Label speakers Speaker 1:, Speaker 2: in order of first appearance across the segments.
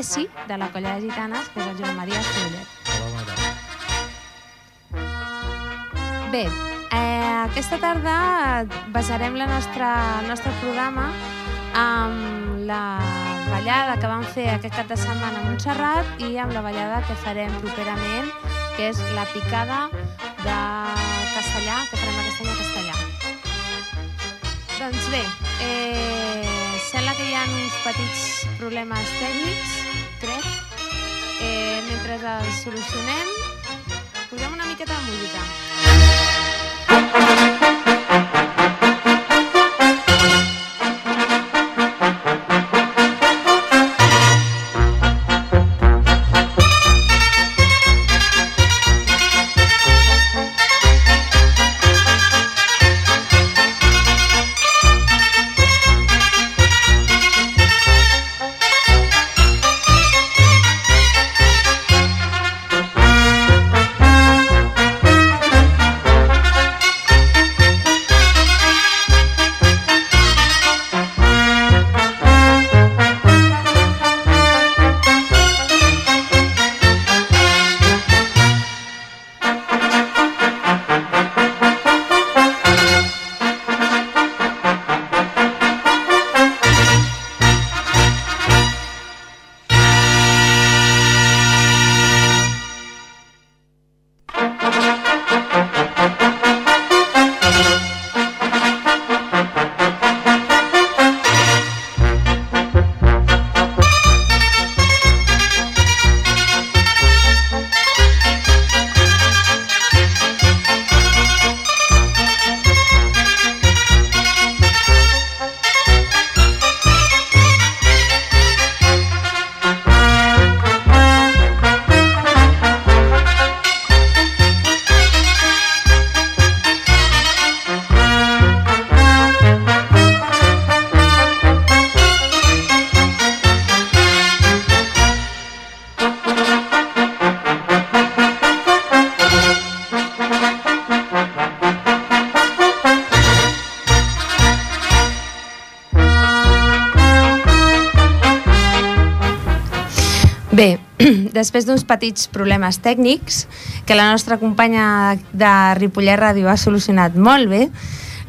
Speaker 1: preci de la colla de gitanes, que és el Joan Maria Estrellet. Bé, eh, aquesta tarda basarem la nostra, el nostre programa amb la ballada que vam fer aquest cap de setmana a Montserrat i amb la ballada que farem properament, que és la picada de castellà, que farem aquest any a castellà. Doncs bé, eh, sembla que hi ha uns petits problemes tècnics. Mentre els solucionem, posem una miqueta de música. després d'uns petits problemes tècnics que la nostra companya de Ripollet Ràdio ha solucionat molt bé,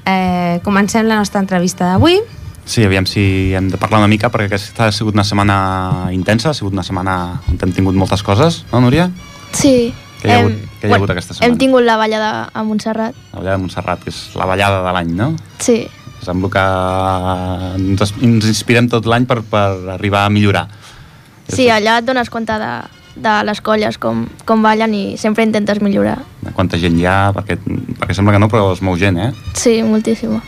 Speaker 1: eh, comencem la nostra entrevista d'avui.
Speaker 2: Sí, aviam si hem de parlar una mica, perquè aquesta ha sigut una setmana intensa, ha sigut una setmana on hem tingut moltes coses, no, Núria?
Speaker 3: Sí.
Speaker 2: Què hi ha hagut,
Speaker 3: Hem-
Speaker 2: què hi ha hagut aquesta setmana?
Speaker 3: Hem tingut la ballada a Montserrat.
Speaker 2: La ballada de Montserrat, que és la ballada de l'any, no?
Speaker 3: Sí,
Speaker 2: És amb el que ens, ens inspirem tot l'any per, per arribar a millorar.
Speaker 3: Sí, allà et dones compte de, de les colles, com, com ballen i sempre intentes millorar.
Speaker 2: De quanta gent hi ha, perquè, perquè sembla que no, però es mou gent, eh?
Speaker 3: Sí, moltíssima.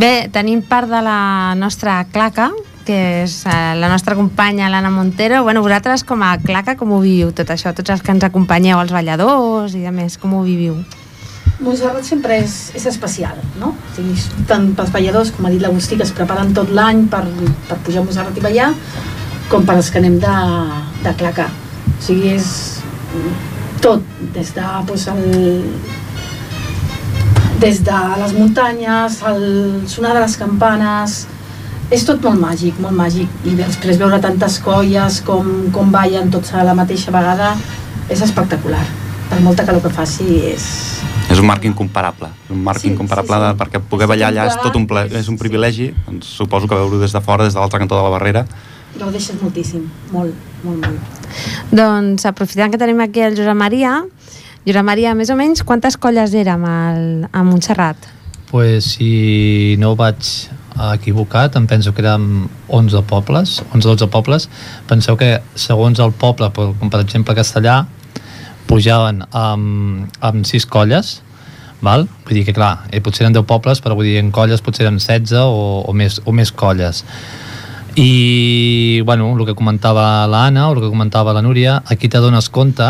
Speaker 1: Bé, tenim part de la nostra claca, que és eh, la nostra companya, l'Anna Montero. Bueno, vosaltres com a claca, com ho viviu tot això? Tots els que ens acompanyeu, els balladors i a més, com ho viviu?
Speaker 4: Montserrat sempre és, és especial, no? O sigui, tant pels balladors, com ha dit l'Agustí, que es preparen tot l'any per, per pujar a Montserrat i ballar, com per als que anem de, de clacar. O sigui, és tot, des de, doncs, el, des de les muntanyes, el sonar de les campanes, és tot molt màgic, molt màgic. I després veure tantes colles com, com ballen tots a la mateixa vegada és espectacular. Per molta calor que faci és,
Speaker 2: És un marc incomparable, un marc
Speaker 4: Sí,
Speaker 2: incomparable
Speaker 4: sí, sí.
Speaker 2: De, perquè poder ballar allà és tot un, ple, és un privilegi, doncs suposo que veure-ho des de fora, des de l'altre cantó de la barrera,
Speaker 4: gaudeixes moltíssim, molt, molt, molt.
Speaker 1: Doncs aprofitant que tenim aquí el Josep Maria, Josep Maria, més o menys, quantes colles érem al, a Montserrat?
Speaker 5: Pues, si no vaig equivocat, em penso que érem 11 pobles, 11-12 pobles. Penseu que segons el poble, com per exemple Castellà, pujaven amb, amb 6 colles, val? vull dir que clar, eh, potser eren 10 pobles, però vull dir en colles potser eren 16 o, o, més, o més colles. I, bueno, el que comentava l'Anna o el que comentava la Núria, aquí te dones compte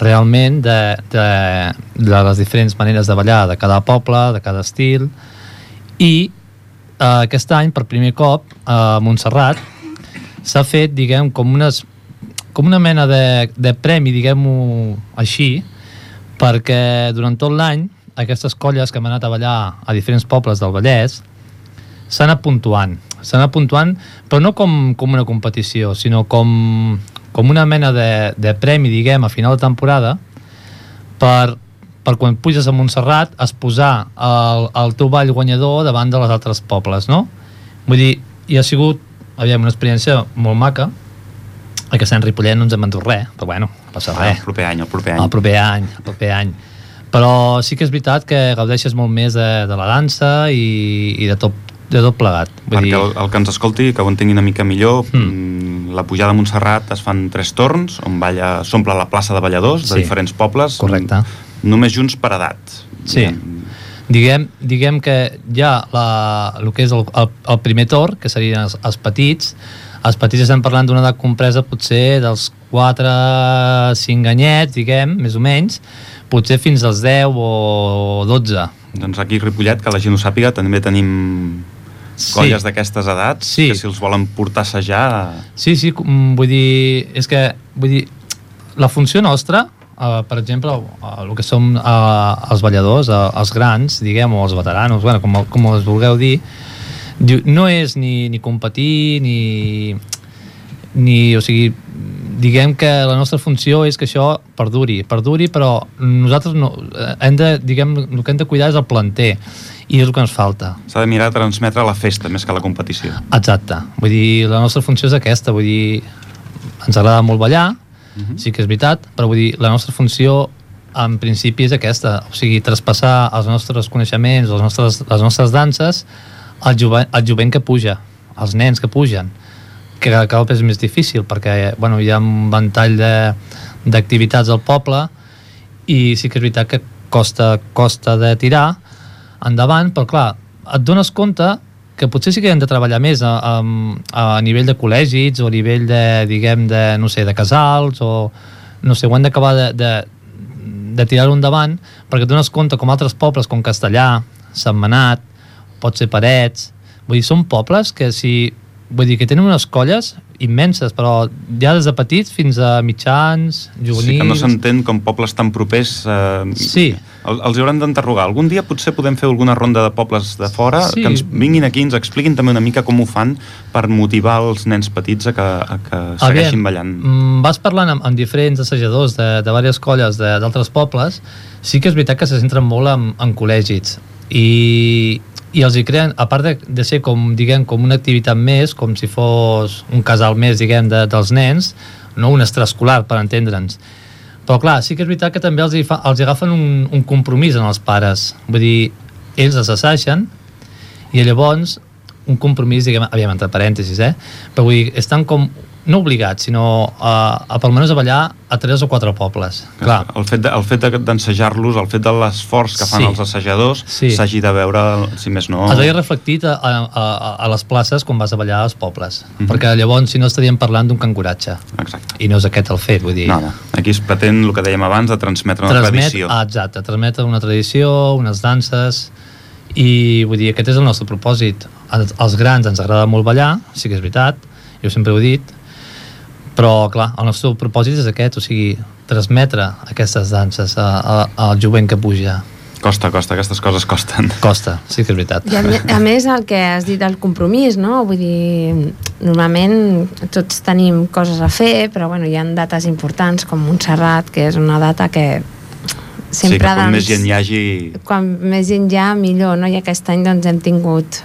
Speaker 5: realment de, de, de les diferents maneres de ballar de cada poble, de cada estil i eh, aquest any per primer cop a Montserrat s'ha fet, diguem, com unes com una mena de, de premi, diguem-ho així, perquè durant tot l'any aquestes colles que hem anat a ballar a diferents pobles del Vallès s'han anat puntuant. S'han anat puntuant, però no com, com una competició, sinó com, com una mena de, de premi, diguem, a final de temporada, per, per quan puges a Montserrat es posar el, el teu ball guanyador davant de les altres pobles, no? Vull dir, i ha sigut, aviam, una experiència molt maca, aquest any Ripollet no ens hem endut res, però bueno, no passa
Speaker 2: Ah,
Speaker 5: res.
Speaker 2: el proper any, el proper any.
Speaker 5: El proper any, el proper any. Però sí que és veritat que gaudeixes molt més de, de la dansa i, i de, tot, de tot plegat. Vull
Speaker 2: Perquè
Speaker 5: dir,
Speaker 2: el, el que ens escolti, que ho entengui una mica millor,
Speaker 5: Mm.
Speaker 2: mm. la pujada a Montserrat es fan tres torns, on balla, s'omple la plaça de balladors de
Speaker 5: Sí.
Speaker 2: diferents pobles.
Speaker 5: Correcte.
Speaker 2: mm, Només junts per edat.
Speaker 5: Sí. diguem, diguem que ja la, el que és el, el, el primer tor, que serien els, els petits, els petits estem parlant d'una edat compresa potser dels 4 5 anyets, diguem, més o menys, potser fins als 10 o 12.
Speaker 2: Doncs aquí Ripollet, que la gent ho sàpiga, també tenim colles d'aquestes edats
Speaker 5: Sí.
Speaker 2: que si els volen portar a assajar
Speaker 5: Sí, sí, mm, vull dir, és que, vull dir, la funció nostra, uh, per exemple, uh, el que som uh, els balladors, uh, els grans, diguem, o els veteranos, bueno, com, com els vulgueu dir, diu- no és ni, ni competir, ni, ni, o sigui, diguem que la nostra funció és que això perduri, perduri, però nosaltres no, eh, hem de, diguem, el que hem de cuidar és el planter, i és el que ens falta.
Speaker 2: s'ha de mirar de transmetre la festa més que la competició.
Speaker 5: Exacte. Vull dir, la nostra funció és aquesta, vull dir, ens agrada molt ballar,
Speaker 2: Mhm.
Speaker 5: sí que és veritat, però vull dir, la nostra funció en principi és aquesta, o sigui, traspassar els nostres coneixements, les nostres, les nostres danses al jovent, al jovent que puja, als nens que pugen, que cada cop és més difícil perquè bueno, hi ha un ventall de- d'activitats al poble i sí que és veritat que costa, costa de tirar endavant, però clar, et dones compte que potser sí que hem de treballar més a, a, a nivell de col·legis o a nivell de, diguem, de, no sé, de casals o, no sé, ho hem d'acabar de, de, de tirar-ho endavant perquè et dones compte com altres pobles com Castellà, Sentmenat, pot ser Parets, vull dir, són pobles que si, vull dir, que tenen unes colles immenses, però ja des de petits fins a mitjans, juvenils...
Speaker 2: Sí que no s'entén com pobles tan propers... Eh,
Speaker 5: Sí.
Speaker 2: El- Els haurem d'interrogar. Algun dia potser podem fer alguna ronda de pobles de fora
Speaker 5: Sí.
Speaker 2: que ens vinguin aquí, ens expliquin també una mica com ho fan per motivar els nens petits a que, a que segueixin
Speaker 5: Aviam,
Speaker 2: ballant.
Speaker 5: mm, Vas parlant amb, amb diferents assajadors de, de diverses colles de- d'altres pobles, sí que és veritat que se centren molt en, en col·legis i, i els hi creen, a part de, de ser com, diguem, com una activitat més, com si fos un casal més, diguem, de, dels nens, no un extraescolar, per entendre'ns. Però clar, sí que és veritat que també els, hi fa, els hi agafen un, un compromís en els pares. Vull dir, ells els assagen i llavors un compromís, diguem, aviam, entre parèntesis, eh? Però vull dir, estan com, no obligats, sinó a, a per almenys a ballar a tres o quatre pobles. Clar,
Speaker 2: El fet de- el fet de- d'ensejar-los, el fet de l'esforç que fan
Speaker 5: Sí.
Speaker 2: els assajadors,
Speaker 5: Sí.
Speaker 2: s'hagi de veure, si més no...
Speaker 5: es veia reflectit a, a, a, a les places quan vas a ballar als pobles.
Speaker 2: Mhm.
Speaker 5: Perquè llavors, si no, estaríem parlant d'un canguratge.
Speaker 2: Exacte.
Speaker 5: I no és aquest el fet, vull dir...
Speaker 2: No, no. Aquí es pretén el que dèiem abans de transmetre una
Speaker 5: transmet,
Speaker 2: tradició.
Speaker 5: ah, exacte, transmetre una tradició, unes danses i vull dir, aquest és el nostre propòsit als, als grans ens agrada molt ballar sí que és veritat, jo sempre ho he dit però clar, el nostre propòsit és aquest, o sigui, transmetre aquestes danses a, a, al jovent que puja
Speaker 2: Costa, costa, aquestes coses costen.
Speaker 5: costa, sí que és veritat
Speaker 1: I a, a més el que has dit del compromís, no? Vull dir, normalment tots tenim coses a fer, però bueno, hi ha dates importants com Montserrat, que és una data que
Speaker 2: sí,
Speaker 1: sempre
Speaker 2: que quan
Speaker 1: doncs,
Speaker 2: més gent hi hagi...
Speaker 1: quan més gent hi ha, millor, no? I aquest any doncs hem tingut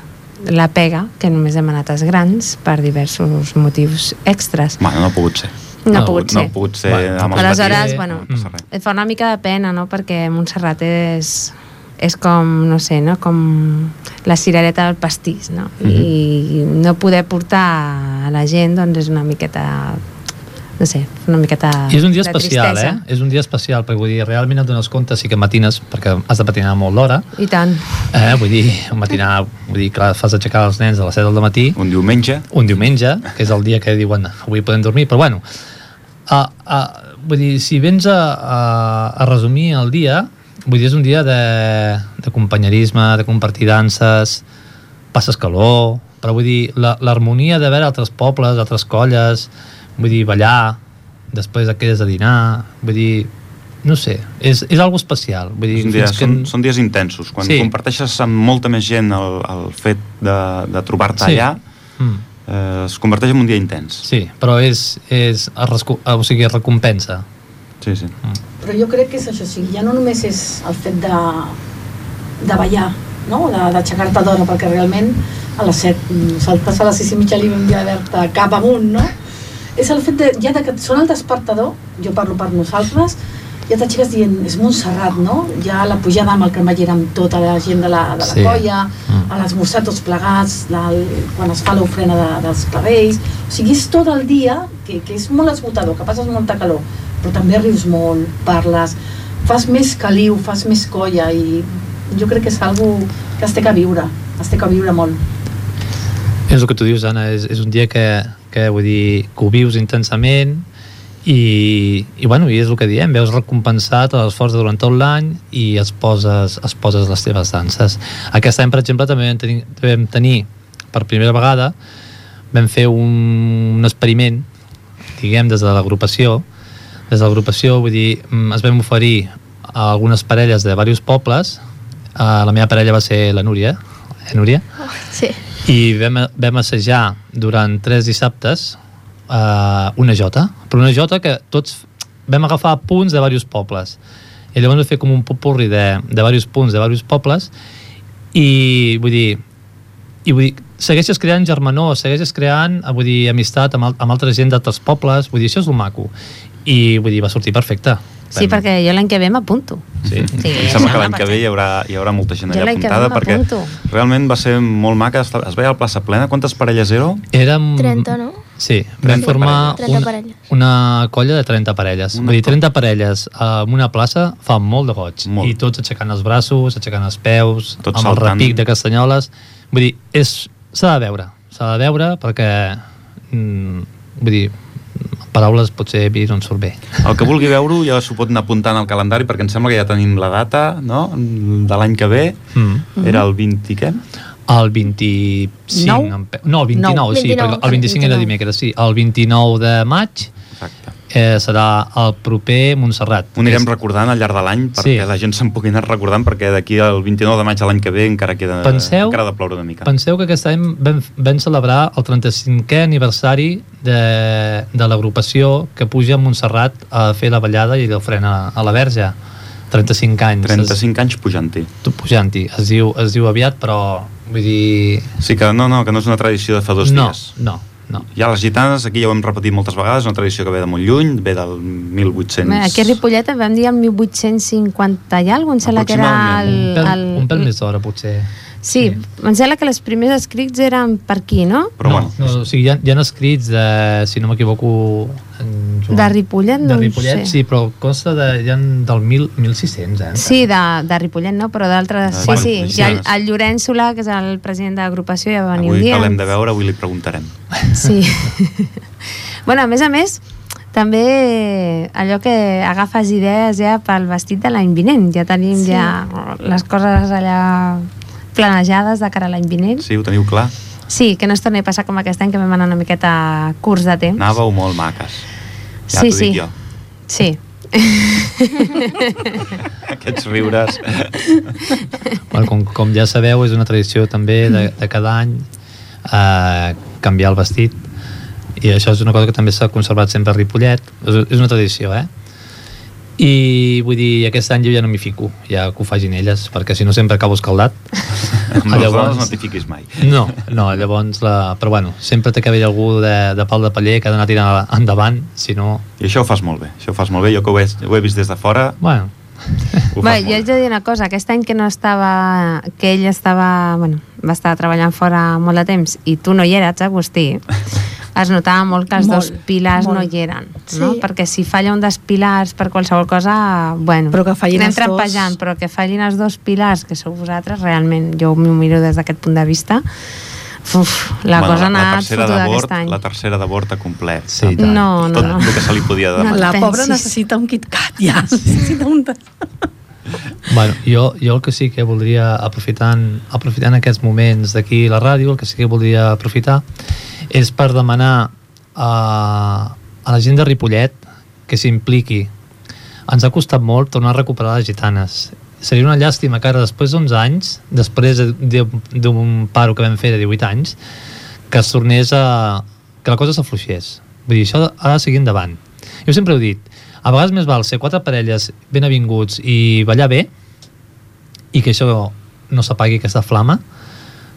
Speaker 1: la pega, que només hem anat als grans per diversos motius extras.
Speaker 2: Bueno, no ha pogut ser.
Speaker 1: No,
Speaker 5: No,
Speaker 1: ha pogut
Speaker 2: no
Speaker 1: ser.
Speaker 2: ha pogut ser
Speaker 5: Bueno,
Speaker 2: amb
Speaker 1: Aleshores,
Speaker 2: petits,
Speaker 1: bueno,
Speaker 2: no
Speaker 1: et fa una mica de pena, no?, perquè Montserrat és, és com, no sé, no?, com la cirereta del pastís, no?
Speaker 2: Mhm.
Speaker 1: I no poder portar a la gent, doncs, és una miqueta no sé, una miqueta
Speaker 5: I és un dia especial, eh?
Speaker 1: tristesa.
Speaker 5: És un dia especial, perquè vull dir, realment et dones compte, sí que matines, perquè has de patinar molt d'hora,
Speaker 1: I tant.
Speaker 5: eh? vull dir, matinar, vull dir, clar, fas aixecar els nens a les 7 del matí,
Speaker 2: Un diumenge,
Speaker 5: un diumenge, que és el dia que diuen avui podem dormir, però bueno, a, a, vull dir, si vens a, a, a resumir el dia, vull dir, és un dia de, de companyerisme, de compartir danses, passes calor, però vull dir, la- l'harmonia de veure altres pobles, altres colles, vull dir, ballar, després et quedes a dinar, vull dir, no sé, és, és algo especial. Vull dir, fins que...
Speaker 2: són, són dies intensos. Quan
Speaker 5: Sí.
Speaker 2: comparteixes amb molta més gent el, el fet de, de trobar-te
Speaker 5: Sí.
Speaker 2: allà,
Speaker 5: Mm,
Speaker 2: eh, es converteix en un dia intens.
Speaker 5: sí, però és, és o sigui, recompensa.
Speaker 2: Sí, sí.
Speaker 4: Però jo crec que és això, o sigui, ja no només és el fet de, de ballar, no? De- d'aixecar-te d'hora, perquè realment a les 7, nosaltres a les 6 i mitja li vam dir a Berta cap amunt, no? És el fet de, ja de que sona el despertador, jo parlo per nosaltres, ja t'aixeques dient, és Montserrat, no? Ja la pujada amb el cremallera amb tota la gent de la, de la
Speaker 5: Sí.
Speaker 4: colla,
Speaker 5: Mm.
Speaker 4: a l'esmorzar tots plegats, del, quan es fa l'ofrena de, dels clavells, o sigui, és tot el dia que, que és molt esgotador, que passes molta calor, però també rius molt, parles, fas més caliu, fas més colla i jo crec que és algo que es té que viure, es té que viure molt.
Speaker 5: És el que tu dius, Anna, és, és un dia que, que, vull dir, que ho vius intensament i, i, bueno, i és el que diem, veus recompensat l'esforç durant tot l'any i es poses, es poses les teves danses. Aquest any, per exemple, també vam tenir, vam tenir per primera vegada vam fer un, un experiment diguem, des de l'agrupació des de l'agrupació, vull dir, mm, es vam oferir a algunes parelles de diversos pobles uh, la meva parella va ser la Núria eh, Núria?
Speaker 3: Sí.
Speaker 5: I vam, vam assajar durant tres dissabtes uh, una jota, però una jota que tots vam agafar punts de diversos pobles i llavors vam fer com un popurri de, de diversos punts de diversos pobles i vull dir i vull dir, segueixes creant germanor, segueixes creant, eh, vull dir, amistat amb, amb altra gent d'altres pobles, vull dir, això és el maco. I vull dir, va sortir perfecte.
Speaker 1: Sí, perquè jo l'any que ve m'apunto.
Speaker 5: Sí.
Speaker 1: Sí,
Speaker 2: Em sembla que l'any que ve hi haurà, hi haurà molta gent
Speaker 1: Jo
Speaker 2: allà apuntada perquè realment va ser molt maca, es veia a la plaça plena. Quantes parelles éreu?
Speaker 5: Érem...
Speaker 3: 30, no?
Speaker 5: Sí, vam
Speaker 2: 30
Speaker 5: formar.
Speaker 3: 30
Speaker 5: una, colla de 30 parelles.
Speaker 2: Una
Speaker 5: Vull dir,
Speaker 2: co-
Speaker 5: 30 parelles en una plaça fa molt de goig.
Speaker 2: Molt.
Speaker 5: I tots aixecant els braços, aixecant els peus,
Speaker 2: Tots
Speaker 5: amb el
Speaker 2: saltant.
Speaker 5: repic de castanyoles. Vull dir, és- s'ha de veure. S'ha de veure perquè... Mm, vull dir, paraules potser dir no en surt bé.
Speaker 2: El que vulgui veure-ho ja s'ho pot anar apuntant al calendari perquè em sembla que ja tenim la data no? de l'any que ve.
Speaker 5: Mm.
Speaker 2: Era el 20 i què?
Speaker 5: El 25...
Speaker 1: Nou?
Speaker 5: em pe- No, el 29,
Speaker 3: Nou.
Speaker 5: sí,
Speaker 3: 29,
Speaker 5: perquè el 25 era
Speaker 1: 29.
Speaker 5: dimecres, sí. El 29 de maig
Speaker 2: Exacte.
Speaker 5: eh, serà el proper Montserrat.
Speaker 2: Ho anirem
Speaker 5: És-
Speaker 2: recordant al llarg de l'any perquè
Speaker 5: Sí.
Speaker 2: la gent se'n pugui anar recordant perquè d'aquí al 29 de maig de l'any que ve encara queda
Speaker 5: Penseu-
Speaker 2: encara de ploure una mica.
Speaker 5: Penseu que aquest any vam, vam celebrar el 35è aniversari de, de l'agrupació que puja a Montserrat a fer la ballada i l'ofrena a la Verge. 35 anys.
Speaker 2: 35 anys pujant-hi.
Speaker 5: Pujant-hi. Es diu, es diu aviat, però vull dir...
Speaker 2: Sí que no, no, que no és una tradició de fa dos
Speaker 5: no,
Speaker 2: dies.
Speaker 5: no, no.
Speaker 2: Ja les gitanes, aquí ja ho hem repetit moltes vegades, una tradició que ve de molt lluny, ve del 1800...
Speaker 1: Bé, Aquí a Ripollet en vam dir el 1850 i alguna cosa, em sembla que era el...
Speaker 5: Un pèl,
Speaker 1: el,
Speaker 5: un pèl més d'hora, potser.
Speaker 1: Sí, em sembla que les primers escrits eren per aquí, no?
Speaker 2: Però
Speaker 5: no,
Speaker 2: bueno,
Speaker 5: no, o sigui, hi ha, hi ha escrits de, si no m'equivoco
Speaker 1: De Ripollet,
Speaker 5: de
Speaker 1: no ho
Speaker 5: Ripollet,
Speaker 1: sé.
Speaker 5: sí, però consta de, hi ha del mil, 1600, eh?
Speaker 1: Sí, de, de Ripollet, no? Però d'altres...
Speaker 2: De-
Speaker 1: Sí,
Speaker 2: bueno,
Speaker 1: sí.
Speaker 2: sí,
Speaker 1: I el, Llorenç Solà, que és el president de l'agrupació, ja va venir
Speaker 2: avui
Speaker 1: un
Speaker 2: que
Speaker 1: dia.
Speaker 2: l'hem de veure, avui li preguntarem.
Speaker 1: Sí. bueno, a més a més, també allò que agafes idees ja pel vestit de l'any vinent. Ja tenim
Speaker 3: Sí.
Speaker 1: ja les coses allà planejades de cara a l'any vinent.
Speaker 2: Sí, ho teniu clar?
Speaker 1: Sí, que no es torni a passar com aquest any, que vam anar una miqueta curts de temps.
Speaker 2: Anàveu molt maques. Ja
Speaker 1: Sí, sí.
Speaker 2: jo.
Speaker 1: Sí.
Speaker 2: Aquests riures...
Speaker 5: Bueno, com, com ja sabeu, és una tradició també de, de cada any eh, canviar el vestit i això és una cosa que també s'ha conservat sempre a Ripollet és, és una tradició, eh? I vull dir, aquest any jo ja no m'hi fico ja que ho facin elles, perquè si no sempre acabo escaldat
Speaker 2: les
Speaker 5: Llavors-
Speaker 2: no t'hi fiquis mai.
Speaker 5: no, no, llavors la... però bueno, sempre té que haver algú de, de pal de paller que ha d'anar tirant endavant si no,
Speaker 2: I això ho fas molt bé, això ho fas molt bé. Jo que ho he, ho he vist des de fora,
Speaker 5: bueno
Speaker 1: Bé, jo haig de dir una cosa, aquest any que no estava, que ell estava, bueno, va estar treballant fora molt de temps i tu no hi eres, Agustí, es notava molt que els
Speaker 4: Molt,
Speaker 1: dos pilars
Speaker 4: molt.
Speaker 1: no hi eren,
Speaker 3: Sí.
Speaker 1: no? Perquè si falla un dels pilars per qualsevol cosa, bueno,
Speaker 4: Però que fallin
Speaker 1: anem
Speaker 4: els dos.
Speaker 1: trampejant, però que fallin els dos pilars, que sou vosaltres, realment, jo m'ho miro des d'aquest punt de vista, uf, la
Speaker 2: Bueno,
Speaker 1: cosa ha
Speaker 2: la
Speaker 1: anat
Speaker 2: tercera
Speaker 1: fotuda
Speaker 2: de bord,
Speaker 1: aquest any.
Speaker 2: La tercera de bord a complet.
Speaker 5: Sí.
Speaker 1: No, no,
Speaker 2: Tot
Speaker 1: no.
Speaker 2: el que se li podia demanar.
Speaker 1: No,
Speaker 4: La
Speaker 1: pensis.
Speaker 4: pobra necessita un KitKat, ja. Necessita un...
Speaker 5: Bueno, jo, jo el que sí que voldria, aprofitant, aprofitant aquests moments d'aquí la ràdio, el que sí que voldria aprofitar és per demanar a, a la gent de Ripollet que s'impliqui. Ens ha costat molt tornar a recuperar les gitanes. Seria una llàstima que ara, després d'11 anys, després de- de- d'un paro que vam fer de 18 anys, que es tornés a... que la cosa s'afluixés. Vull dir, això ha de seguir endavant. Jo sempre he dit, a vegades més val ser quatre parelles ben avinguts i ballar bé i que això no s'apagui aquesta flama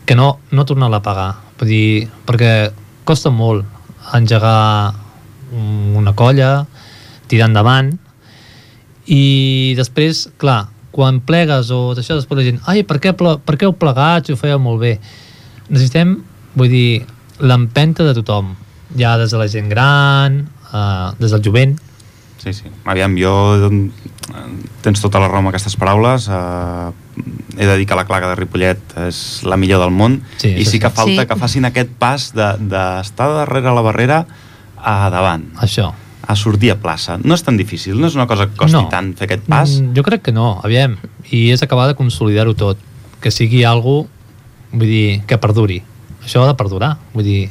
Speaker 5: que no, no tornar-la a apagar Vull dir, perquè costa molt engegar un- una colla tirar endavant i després, clar, quan plegues o d'això, després la gent, ai, per què, per què heu plegat si ho fèieu molt bé? Necessitem, vull dir, l'empenta de tothom, ja des de la gent gran, eh, des del jovent,
Speaker 2: Sí, sí. Aviam, jo... eh, Tens tota la raó amb aquestes paraules. Eh, he de dir que la claga de Ripollet és la millor del món
Speaker 5: Sí,
Speaker 2: i sí que falta
Speaker 1: Sí.
Speaker 2: que facin aquest pas d'estar de, darrere la barrera a davant,
Speaker 5: això.
Speaker 2: a sortir a plaça. No és tan difícil, no és una cosa que costi
Speaker 5: No.
Speaker 2: tant fer aquest pas.
Speaker 5: Mm, jo crec que no, aviam. I és acabar de consolidar-ho tot. Que sigui algo, vull dir, que perduri. Això ha de perdurar. Vull dir,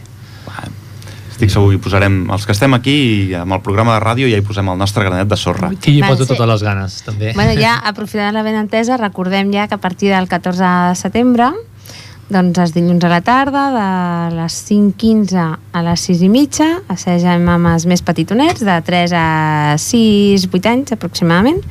Speaker 2: Estic segur que hi posarem, els que estem aquí i amb el programa de ràdio ja hi posem el nostre granet de sorra.
Speaker 5: i hi poso
Speaker 1: sí.
Speaker 5: totes les ganes, també.
Speaker 1: Bueno, ja, aprofitant la benentesa, recordem ja que a partir del 14 de setembre, doncs els dilluns a la tarda, de les 5.15 a les 6 i mitja, assagem amb els més petitonets, de 3 a 6, 8 anys aproximadament.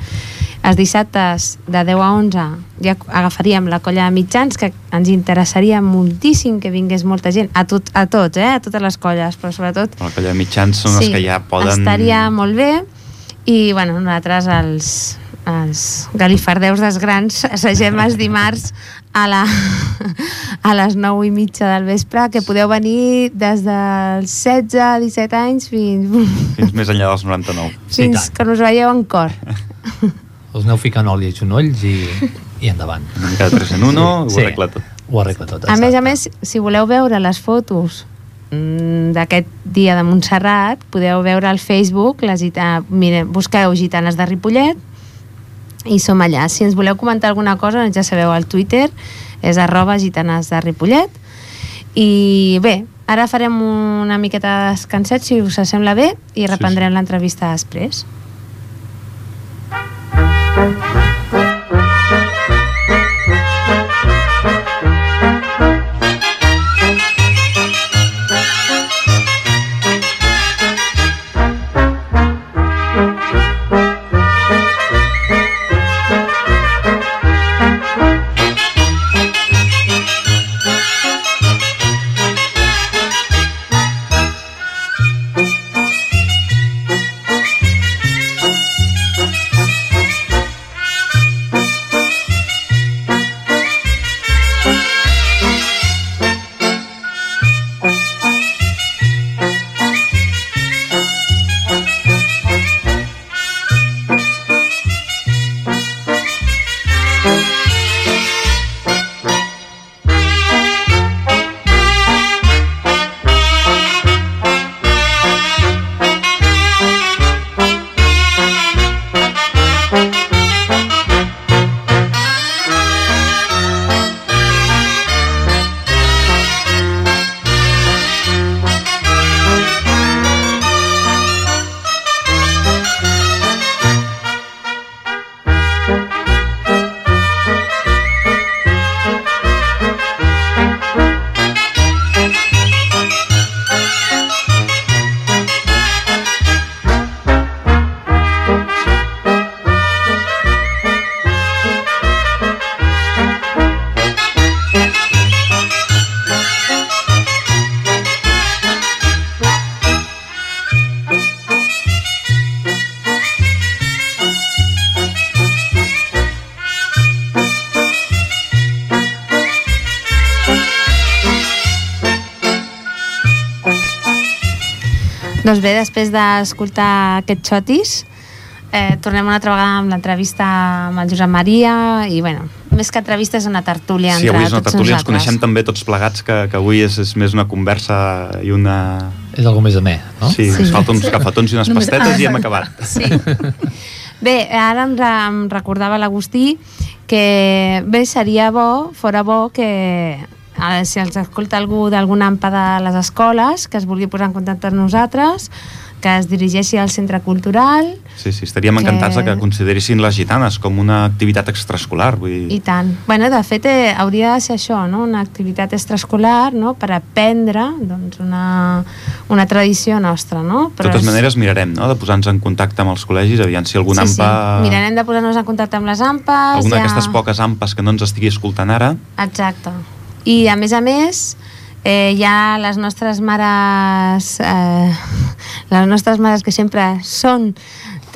Speaker 1: Els dissabtes de 10 a 11 ja agafaríem la colla de mitjans, que ens interessaria moltíssim que vingués molta gent, a, tot, a tots, eh? a totes les colles, però sobretot
Speaker 2: que hi ha mitjans són els que ja poden...
Speaker 1: estaria molt bé i bueno, nosaltres els, els galifardeus dels grans assagem els dimarts a, la, a les 9 i mitja del vespre que podeu venir des dels 16 17 anys fins,
Speaker 2: Fins més enllà dels 99.
Speaker 5: Sí,
Speaker 1: fins que us veieu en cor
Speaker 5: Us aneu ficant oli als genolls i, i endavant.
Speaker 2: Una mica de 3 en 1 ho
Speaker 5: Sí.
Speaker 2: arregla tot.
Speaker 5: Ho arregla tot.
Speaker 1: a més a
Speaker 5: exacte.
Speaker 1: més, si voleu veure les fotos mm, d'aquest dia de Montserrat podeu veure al Facebook les gita... Mire, busqueu Gitanes de Ripollet i som allà. Si ens voleu comentar alguna cosa, ja sabeu, el Twitter és arroba gitanes de Ripollet i bé, ara farem una miqueta de descanset si us sembla bé i reprendrem l'entrevista després. Bé, després d'escoltar aquests xotis, eh, tornem una altra vegada amb l'entrevista amb el Josep Maria i, bueno, més que entrevista és una tertúlia
Speaker 2: Sí,
Speaker 1: entre
Speaker 2: avui és una tertúlia, ens coneixem també tots plegats, que, que avui és, és més una conversa i una...
Speaker 5: És algo més amè, no?
Speaker 2: Sí,
Speaker 1: Sí.
Speaker 2: ens falten uns cafetons i unes
Speaker 4: Només-
Speaker 2: pastetes
Speaker 4: ah,
Speaker 2: i hem acabat.
Speaker 1: Sí. Bé, ara em, re em recordava l'Agustí que bé, seria bo, fora bo que eh, si els escolta algú d'alguna AMPA de les escoles que es vulgui posar en contacte amb nosaltres que es dirigeixi al centre cultural
Speaker 2: Sí, sí, estaríem encantats
Speaker 1: Que-
Speaker 2: que consideressin les gitanes com una activitat extraescolar. Vull dir,
Speaker 1: i tant. Bueno, de fet, eh, hauria de ser això, no? una activitat extraescolar no? per aprendre doncs, una, una tradició nostra. No?
Speaker 2: de totes
Speaker 1: és-
Speaker 2: maneres mirarem no? de posar-nos en contacte amb els col·legis, aviam si algun
Speaker 1: sí,
Speaker 2: AMPA...
Speaker 1: sí. Mirarem de posar-nos en contacte amb les AMPAs.
Speaker 2: Alguna
Speaker 1: ja...
Speaker 2: d'aquestes poques AMPAs que no ens estigui escoltant ara,
Speaker 1: Exacte. I a més a més, eh, ja les nostres mares, eh, les nostres mares que sempre són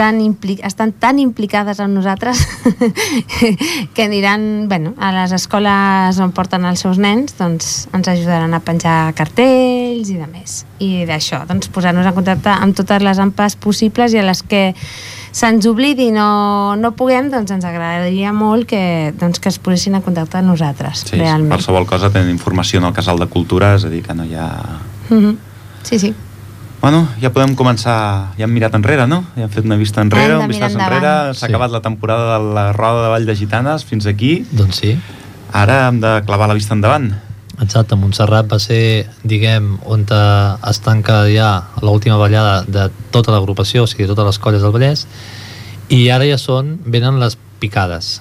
Speaker 1: tan estan tan implicades amb nosaltres que aniran bueno, a les escoles on porten els seus nens doncs ens ajudaran a penjar cartells i de més. I d'això, doncs posar-nos en contacte amb totes les ampes possibles i a les que se'ns oblidi i no, no puguem, doncs ens agradaria molt que, doncs, que es posessin en contacte amb nosaltres,
Speaker 2: sí,
Speaker 1: realment.
Speaker 2: qualsevol cosa tenen informació en el casal de cultura, és a dir, que no hi ha...
Speaker 1: Mhm. Sí, sí.
Speaker 2: Bueno, ja podem començar, ja hem mirat enrere, no? Ja hem fet una vista enrere, un
Speaker 1: endavant.
Speaker 2: enrere, s'ha
Speaker 5: Sí.
Speaker 2: acabat la temporada de la roda de Vall de Gitanes fins aquí,
Speaker 5: Doncs sí.
Speaker 2: ara hem de clavar la vista endavant.
Speaker 5: Exacte, Montserrat va ser, diguem, on es tanca ja l'última ballada de tota l'agrupació, o sigui, de totes les colles del Vallès, i ara ja són, venen les picades.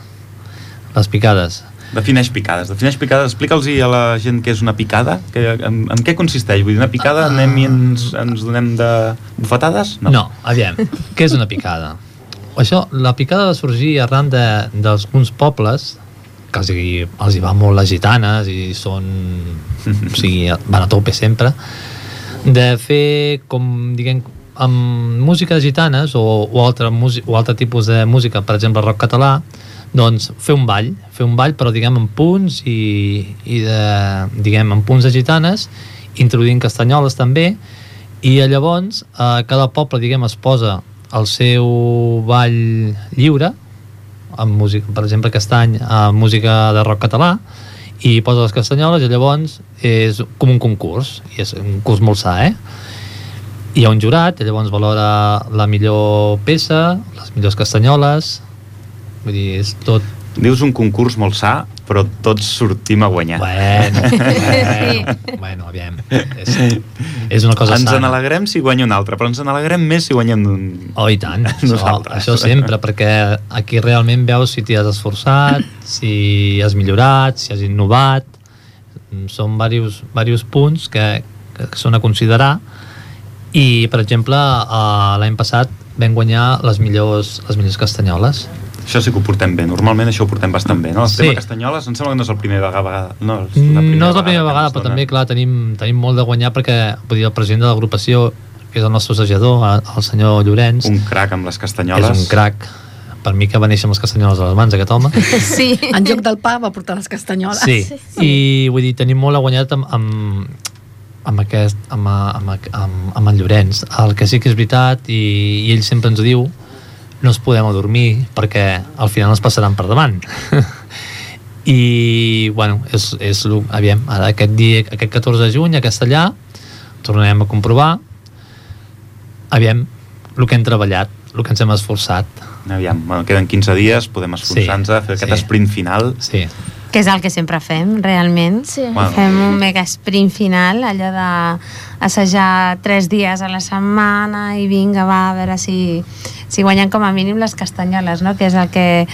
Speaker 5: Les picades.
Speaker 2: Defineix picades. Defineix picades. Explica'ls a la gent què és una picada. Que, en, en què consisteix? Vull dir, una picada,
Speaker 5: Ah.
Speaker 2: anem i ens, ens donem de bufetades?
Speaker 5: No, no aviam, què és una picada? Això, la picada va sorgir arran de- d'alguns pobles que els hi, els hi va molt les gitanes i són... o sigui, van a tope sempre. De fer com, diguem, amb música gitanes o, o, altre, o altre tipus de música, per exemple rock català, doncs fer un ball, fer un ball però diguem amb punts i, i de, diguem amb punts de gitanes, introduint castanyoles també, i llavors a cada poble diguem es posa el seu ball lliure amb música, per exemple aquest any amb música de rock català i posa les castanyoles i llavors és com un concurs i és un concurs molt sa, eh? hi ha un jurat, i llavors valora la millor peça, les millors castanyoles vull dir, és tot
Speaker 2: Dius un concurs molt sa, però tots sortim a guanyar.
Speaker 5: bueno, bueno, bueno aviam és, és una cosa
Speaker 2: ens
Speaker 5: sana
Speaker 2: n'alegrem si guanya un altre, però ens n'alegrem més si guanyem un...
Speaker 5: Oh, i tant, això,
Speaker 2: Nosaltres.
Speaker 5: això sempre, perquè aquí realment veus si t'hi has esforçat, si has millorat, si has innovat, són diversos, diversos punts que, que són a considerar i, per exemple, eh, l'any passat vam guanyar les millors, les millors castanyoles.
Speaker 2: Això sí que ho portem bé. Normalment això ho portem bastant bé, no? El
Speaker 5: Sí.
Speaker 2: tema Castanyoles em sembla que no és la primera vegada. No, és
Speaker 5: Mm, No és la primera vegada,
Speaker 2: ens
Speaker 5: però també, clar, tenim, tenim molt de guanyar perquè vull dir, el president de l'agrupació, que és el nostre assajador, el senyor Llorenç,
Speaker 2: Un crac amb les castanyoles.
Speaker 5: és un crac. Per mi que va néixer amb les castanyoles a les mans, aquest home.
Speaker 1: Sí.
Speaker 4: En lloc del pa va portar les castanyoles.
Speaker 5: Sí, i vull dir, tenim molt a guanyar amb, amb, amb, aquest, amb, amb, amb, amb en Llorenç. El que sí que és veritat, i, i ell sempre ens ho diu, no ens podem adormir perquè al final ens passaran per davant. I, bueno, és, és, lo- aviam, ara aquest dia, aquest 14 de juny a Castellà, tornarem a comprovar, aviam, el que hem treballat, el que ens hem esforçat.
Speaker 2: Aviam, bueno, queden 15 dies, podem esforçar-nos a fer
Speaker 5: sí.
Speaker 2: aquest sprint final.
Speaker 5: Sí,
Speaker 1: Que és el que sempre fem, realment.
Speaker 3: Sí.
Speaker 2: Bueno.
Speaker 1: Fem un mega sprint final, allò de assajar tres dies a la setmana i vinga, va, a veure si, si guanyem com a mínim les castanyoles, no? que és el que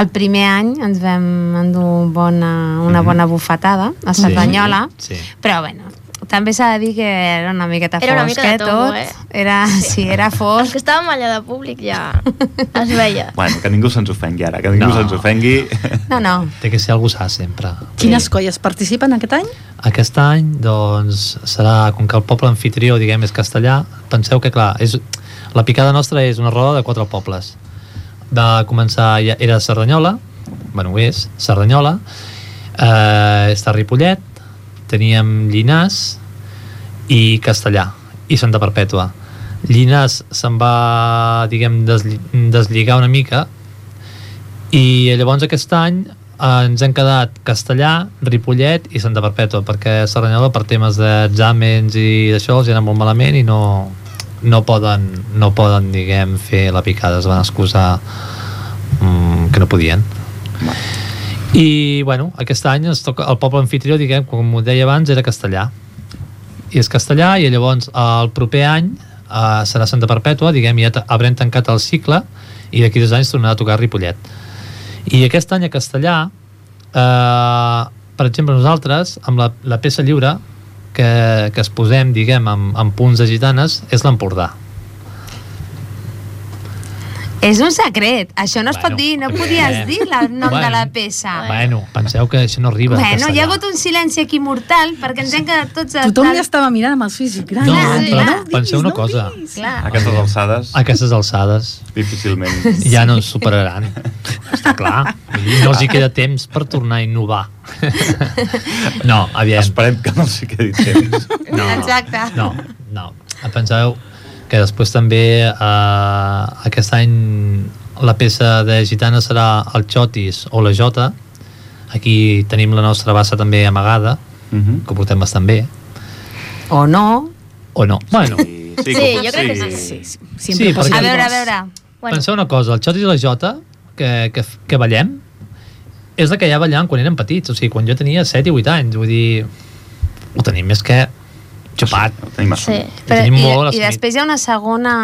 Speaker 1: el primer any ens vam endur bona, una
Speaker 2: Mhm.
Speaker 1: bona bufetada a
Speaker 5: Sí.
Speaker 1: Cerdanyola,
Speaker 5: Sí.
Speaker 1: però bueno, també s'ha de dir que era una miqueta
Speaker 3: Era una
Speaker 1: fosc,
Speaker 3: mica
Speaker 1: eh,
Speaker 3: tombo,
Speaker 1: tot.
Speaker 3: eh?
Speaker 1: Era, sí, era
Speaker 3: Els
Speaker 1: fosc.
Speaker 3: que estàvem allà de públic ja es veia.
Speaker 2: Bueno, que ningú se'ns ofengui ara, que ningú
Speaker 5: No.
Speaker 2: se'ns ofengui.
Speaker 1: No, no,
Speaker 5: Té que ser algú sa sempre.
Speaker 4: Quines colles participen aquest any?
Speaker 5: Aquest any, doncs, serà, com que el poble anfitrió, diguem, és castellà, penseu que, clar, és, la picada nostra és una roda de quatre pobles. Va començar, ja era Cerdanyola, bueno, ho és, Cerdanyola, eh, està Ripollet, teníem Llinàs i Castellà, i Santa Perpètua. Llinàs se'n va, diguem, deslligar una mica i llavors aquest any ens hem quedat Castellà, Ripollet i Santa Perpètua perquè Cerdanyola per temes d'exàmens i d'això els hi anat molt malament i no, no poden, no poden diguem, fer la picada, es van excusar mm, que no podien. I, bueno, aquest any ens toca, el poble anfitrió, diguem, com ho deia abans, era castellà. I és castellà, i llavors el proper any eh, serà Santa Perpètua, diguem, ja haurem tancat el cicle, i d'aquí dos anys tornarà a tocar Ripollet. I aquest any a castellà, eh, per exemple, nosaltres, amb la, la peça lliure que, que es posem, diguem, amb, amb punts de gitanes, és l'Empordà.
Speaker 1: És un secret. Això no es pot
Speaker 5: Bueno,
Speaker 1: dir. No
Speaker 5: eh.
Speaker 1: podies dir el nom de
Speaker 5: Bueno.
Speaker 1: la peça.
Speaker 5: Bueno, penseu que això no arriba en
Speaker 1: Bueno, hi ha hagut un silenci aquí mortal perquè ens hem quedat tots... a-
Speaker 4: Tothom li estava mirant amb els fills i gran.
Speaker 5: No,
Speaker 1: Sí,
Speaker 5: però
Speaker 1: clar.
Speaker 5: penseu una cosa.
Speaker 1: Clar.
Speaker 2: A aquestes alçades,
Speaker 5: A aquestes alçades
Speaker 2: difícilment.
Speaker 5: ja no ens superaran. Està clar. No els hi queda temps per tornar a innovar. No, aviam.
Speaker 2: Esperem que no s'hi quedi temps.
Speaker 5: No,
Speaker 1: Exacte.
Speaker 5: No, no. Penseu que després també eh, aquest any la peça de gitana serà el Xotis o la Jota. Aquí tenim la nostra bassa també amagada,
Speaker 2: Mhm.
Speaker 5: que ho portem bastant bé.
Speaker 1: O no.
Speaker 5: O no? Bueno,
Speaker 2: Sí,
Speaker 3: Sí,
Speaker 2: com-
Speaker 3: jo crec que sí.
Speaker 4: Sí, sí.
Speaker 5: Sí,
Speaker 4: Sempre
Speaker 5: perquè-
Speaker 1: A veure, a veure.
Speaker 3: Bueno,
Speaker 5: penseu una cosa, el Xotis i la Jota que, que, que ballem és la que ja ballàvem quan érem petits, o sigui, quan jo tenia 7 i 8 anys, vull dir, ho tenim més que xupat.
Speaker 2: Tenim
Speaker 3: sí.
Speaker 2: sobre.
Speaker 1: Però,
Speaker 5: tenim
Speaker 1: i,
Speaker 5: molt
Speaker 1: I
Speaker 5: assumit.
Speaker 1: després hi ha una segona,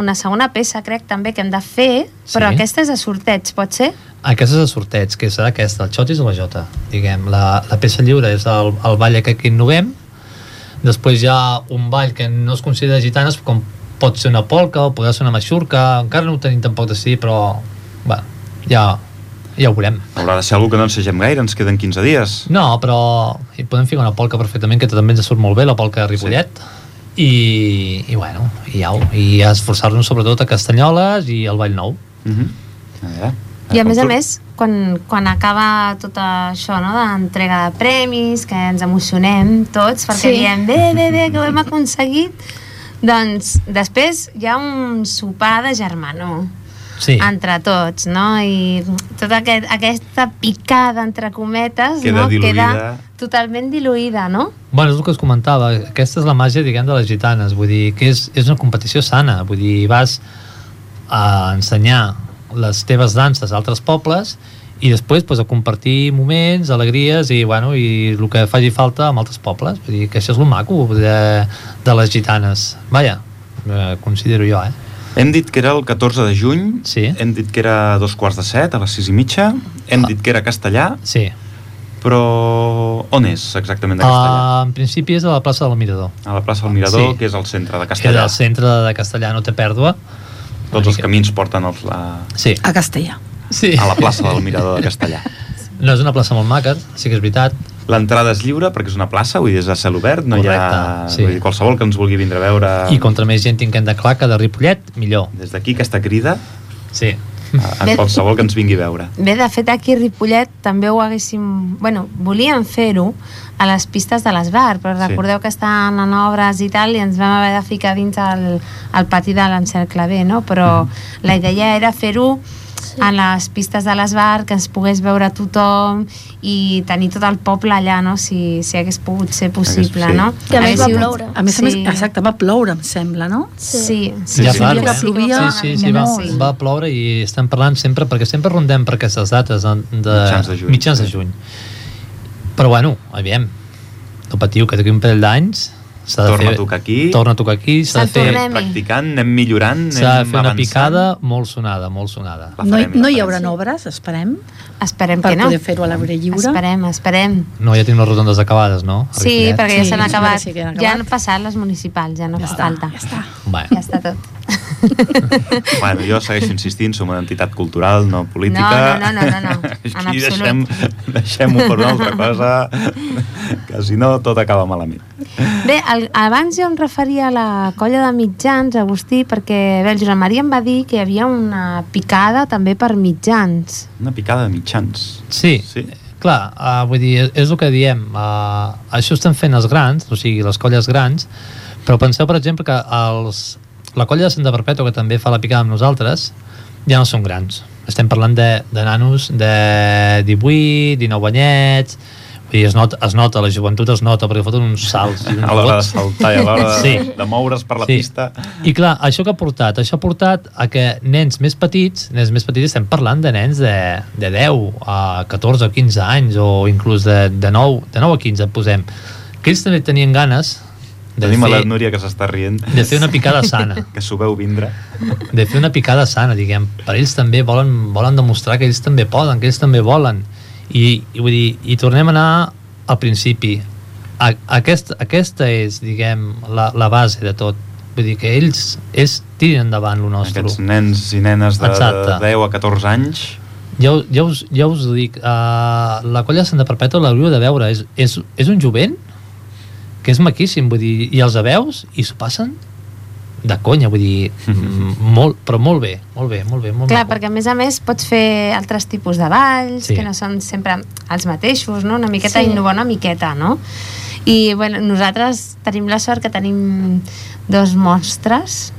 Speaker 1: una segona peça, crec, també, que hem de fer, però
Speaker 5: Sí.
Speaker 1: aquesta és de sorteig, pot ser?
Speaker 5: Aquesta és de sorteig, que serà aquesta, el Xotis o la Jota. Diguem, la, la peça lliure és el, el ball que innovem, després hi ha un ball que no es considera gitanes, com pot ser una polca o podrà ser una maixurca, encara no ho tenim tampoc decidit, però bueno, ja, ja ho veurem.
Speaker 2: Haurà de ser algú que no ensegem gaire, ens queden 15 dies.
Speaker 5: No, però hi podem ficar una polca perfectament, que també ens surt molt bé, la polca de Ripollet. Sí. I, i bueno, i ja, i a esforçar-nos sobretot a Castanyoles i al Vall Nou.
Speaker 2: Mhm. A veure,
Speaker 1: I a més a més, quan, quan acaba tot això, no?, d'entrega de premis, que ens emocionem tots, perquè
Speaker 3: Sí.
Speaker 1: diem, bé, bé, bé, que ho hem aconseguit, doncs després hi ha un sopar de germanor
Speaker 5: Sí,
Speaker 1: entre tots, no? I tota aquest, aquesta picada, entre cometes,
Speaker 2: Queda
Speaker 1: no?
Speaker 2: diluïda.
Speaker 1: queda totalment diluïda, no?
Speaker 5: Bueno, és el que us comentava, aquesta és la màgia, diguem, de les gitanes, vull dir, que és, és una competició sana, vull dir, vas a ensenyar les teves danses a altres pobles i després pues, a compartir moments, alegries i, bueno, i el que faci falta amb altres pobles, vull dir que això és el maco de, de les gitanes. Vaja, eh, considero jo, eh?
Speaker 2: Hem dit que era el 14 de juny,
Speaker 5: Sí.
Speaker 2: hem dit que era dos quarts de set, a les sis i mitja, hem
Speaker 5: Ah.
Speaker 2: dit que era castellà,
Speaker 5: Sí.
Speaker 2: però on és exactament de castellà?
Speaker 5: Uh, en principi és a la plaça del Mirador.
Speaker 2: A la plaça del Mirador,
Speaker 5: sí.
Speaker 2: que és el centre de
Speaker 5: Que és
Speaker 2: castellà.
Speaker 5: el centre de castellà, no té pèrdua.
Speaker 2: Tots els camins porten els, la,
Speaker 5: Sí.
Speaker 4: A castellà.
Speaker 5: sí.
Speaker 2: a la plaça del Mirador de castellà.
Speaker 5: No és una plaça molt maca, sí que és veritat.
Speaker 2: L'entrada és lliure perquè és una plaça, vull dir, és a cel obert, no hi ha...
Speaker 5: Correcte, sí.
Speaker 2: Vull dir, qualsevol que ens vulgui vindre a veure
Speaker 5: I contra més gent tinguem de clar que de Ripollet, millor.
Speaker 2: des d'aquí aquesta crida
Speaker 5: Sí.
Speaker 2: a, a
Speaker 1: Bé.
Speaker 2: qualsevol que ens vingui a veure.
Speaker 1: Bé, de fet, aquí a Ripollet també ho haguéssim... Bueno, volíem fer-ho a les pistes de l'Esbar, però
Speaker 2: Sí.
Speaker 1: recordeu que estan en obres i tal, i ens vam haver de ficar dins el, el pati de l'encercle B, no? Però la idea era fer-ho a les pistes de l'Esbar, que ens pogués veure tothom i tenir tot el poble allà, no? Si, si hagués pogut ser possible,
Speaker 2: sí.
Speaker 1: no?
Speaker 3: Que a més va ploure.
Speaker 4: A més a més,
Speaker 1: Sí.
Speaker 4: exacte, va ploure, em sembla, no?
Speaker 1: Sí,
Speaker 2: Sí,
Speaker 5: ja
Speaker 2: sí,
Speaker 5: fa,
Speaker 2: sí, que
Speaker 4: plovia
Speaker 5: sí, sí, sí, va,
Speaker 4: molt.
Speaker 5: va ploure i estem parlant sempre, perquè sempre rondem per aquestes dates de, de,
Speaker 2: Mitjans de juny.
Speaker 5: mitjans de juny. Però bueno, aviam, no patiu, que d'aquí un parell d'anys de
Speaker 2: Torna
Speaker 5: fer...
Speaker 2: a tocar aquí.
Speaker 5: Torna a tocar aquí, s'ha de fer.
Speaker 2: Practicant, anem millorant,
Speaker 5: s'ha de
Speaker 2: anem
Speaker 5: fer una picada molt sonada, molt sonada.
Speaker 2: La
Speaker 4: No,
Speaker 2: farem,
Speaker 4: no
Speaker 2: la
Speaker 4: hi haurà obres, esperem,
Speaker 1: esperem
Speaker 4: per
Speaker 1: que no.
Speaker 4: poder fer-ho a l'aire lliure.
Speaker 1: Esperem, esperem.
Speaker 5: No, ja tenim les rotondes acabades, no? A
Speaker 1: Sí,
Speaker 5: Ripollet.
Speaker 1: perquè ja s'han
Speaker 4: sí,
Speaker 1: acabat.
Speaker 4: sí han
Speaker 1: Ja
Speaker 4: acabat.
Speaker 1: han passat les municipals, ja no
Speaker 4: Ja
Speaker 1: fa
Speaker 4: està,
Speaker 1: falta.
Speaker 4: ja està.
Speaker 5: Bueno,
Speaker 1: Ja està tot.
Speaker 2: Bueno, jo segueixo insistint, som una entitat cultural, no política.
Speaker 1: No, no, no, no, no, no, en
Speaker 2: Així
Speaker 1: absolut.
Speaker 2: deixem, deixem-ho per una altra cosa, que si no tot acaba malament.
Speaker 1: Bé, el, abans jo em referia a la colla de mitjans, Agustí, perquè bé, el Josep Maria em va dir que hi havia una picada també per mitjans.
Speaker 2: Una picada de mitjans.
Speaker 5: Sí,
Speaker 2: Sí.
Speaker 5: clar, uh, vull dir, és el que diem, uh, això estan fent els grans, o sigui, les colles grans, però penseu, per exemple, que els, la colla de Santa Perpètua, que també fa la picada amb nosaltres, ja no són grans. Estem parlant de, de nanos de 18, 19 anyets, I es nota, es nota, la joventut es nota, perquè foten uns salts i uns
Speaker 2: A l'hora de saltar i a l'hora de,
Speaker 5: Sí.
Speaker 2: de moure's per la
Speaker 5: Sí.
Speaker 2: pista.
Speaker 5: I clar, això que ha portat? Això ha portat a que nens més petits, nens més petits, estem parlant de nens de, de 10 a 14 o 15 anys, o inclús de, de, 9, de 9 a 15, posem, que ells també tenien ganes de
Speaker 2: Tenim a la
Speaker 5: fer,
Speaker 2: Núria que s'està rient,
Speaker 5: de fer una picada sana.
Speaker 2: que s'ho veu vindre.
Speaker 5: de fer una picada sana, diguem. Per ells també volen, volen demostrar que ells també poden, que ells també volen. I, i vull dir, i tornem a anar al principi. A, aquest, aquesta és, diguem, la, la base de tot. Vull dir que ells, ells tiren endavant lo nostre.
Speaker 2: Aquests nens i nenes de, de
Speaker 5: Exacte.
Speaker 2: 10 a 14 anys
Speaker 5: Ja, ja, us, ja us ho dic, uh, la colla de Santa Perpètua l'hauríeu de veure. És, és, és un jovent que és maquíssim, vull dir, i els veus i s'ho passen de conya, vull dir, mm, molt, però molt bé, molt bé, molt bé, molt
Speaker 1: Clar,
Speaker 5: maco.
Speaker 1: perquè a més a més pots fer altres tipus de balls,
Speaker 5: Sí.
Speaker 1: que no són sempre els mateixos, no? Una miqueta
Speaker 3: Sí.
Speaker 1: innovar una miqueta, no? I bueno, nosaltres tenim la sort que tenim dos monstres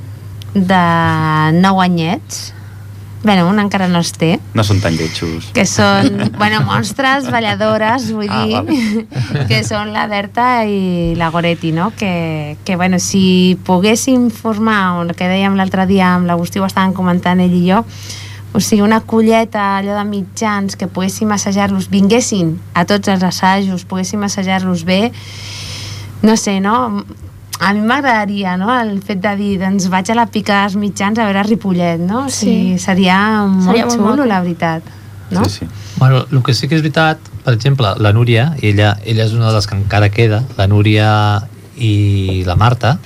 Speaker 1: de 9 anyets. Bueno, un encara no els té,
Speaker 2: no són tan lletjos.
Speaker 1: que són, bueno, monstres, balladores, vull
Speaker 2: Ah,
Speaker 1: dir, que són la Berta i la Goretti, no? Que, que bueno, si poguéssim formar, el que dèiem l'altre dia amb l'Agustí, ho estàvem comentant ell i jo, o sigui, una colleta allò de mitjans que poguéssim assajar-los, vinguessin a tots els assajos, poguéssim assajar-los bé, no sé, no? A mi m'agradaria, no?, el fet de dir, doncs vaig a la pica dels mitjans a veure Ripollet, no? O sigui,
Speaker 3: Sí.
Speaker 1: seria molt
Speaker 3: Seria molt
Speaker 1: xulo,
Speaker 3: maco.
Speaker 1: la veritat. No?
Speaker 2: Sí, sí.
Speaker 5: Bueno, el que sí que és veritat, per exemple, la Núria, ella, ella és una de les que encara queda, la Núria i la Marta,